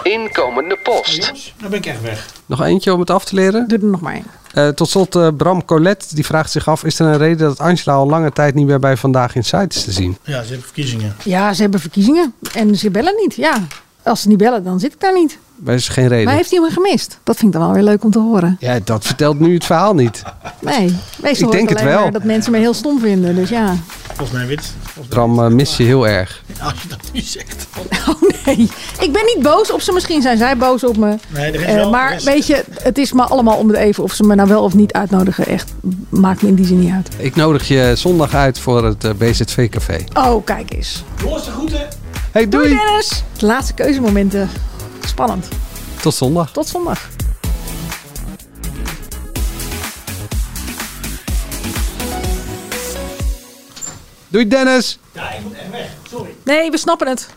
[SPEAKER 11] Inkomende post.
[SPEAKER 2] Dan ben ik echt weg.
[SPEAKER 1] Nog eentje om het af te leren.
[SPEAKER 3] Doe er nog maar één.
[SPEAKER 1] Eh, tot slot eh, Bram Colette, die vraagt zich af... is er een reden dat Angela al lange tijd niet meer bij Vandaag in Sight is te zien?
[SPEAKER 2] Ja, ze hebben verkiezingen.
[SPEAKER 3] Ja, ze hebben verkiezingen en ze bellen niet. Ja, als ze niet bellen, dan zit ik daar niet.
[SPEAKER 1] Er is geen reden.
[SPEAKER 3] Maar heeft hij hem gemist? Dat vind ik dan wel weer leuk om te horen.
[SPEAKER 1] Ja, dat vertelt nu het verhaal niet.
[SPEAKER 3] Nee, meestal
[SPEAKER 1] Ik denk het wel.
[SPEAKER 3] maar dat mensen me heel stom vinden. Dus ja.
[SPEAKER 2] Volgens mij wit. Mij
[SPEAKER 1] Bram eh, mis je heel erg.
[SPEAKER 2] Als je dat nu zegt.
[SPEAKER 3] Oh nee, ik ben niet boos op ze. Misschien zijn zij boos op me.
[SPEAKER 2] Nee, er is
[SPEAKER 3] Eh,
[SPEAKER 2] wel-
[SPEAKER 3] maar
[SPEAKER 2] er is-
[SPEAKER 3] weet je, het is me allemaal om het even. Of ze me nou wel of niet uitnodigen. Echt, maakt me in die zin niet uit.
[SPEAKER 1] Ik nodig je zondag uit voor het eh, BZV-café.
[SPEAKER 3] Oh, kijk eens.
[SPEAKER 2] Jongens, de groeten.
[SPEAKER 1] Hey, doei!
[SPEAKER 3] Doei Dennis. De laatste keuzemomenten. Spannend.
[SPEAKER 1] Tot zondag.
[SPEAKER 3] Tot zondag.
[SPEAKER 1] Doei Dennis!
[SPEAKER 2] Ja, ik moet echt weg. Sorry.
[SPEAKER 3] Nee, we snappen het.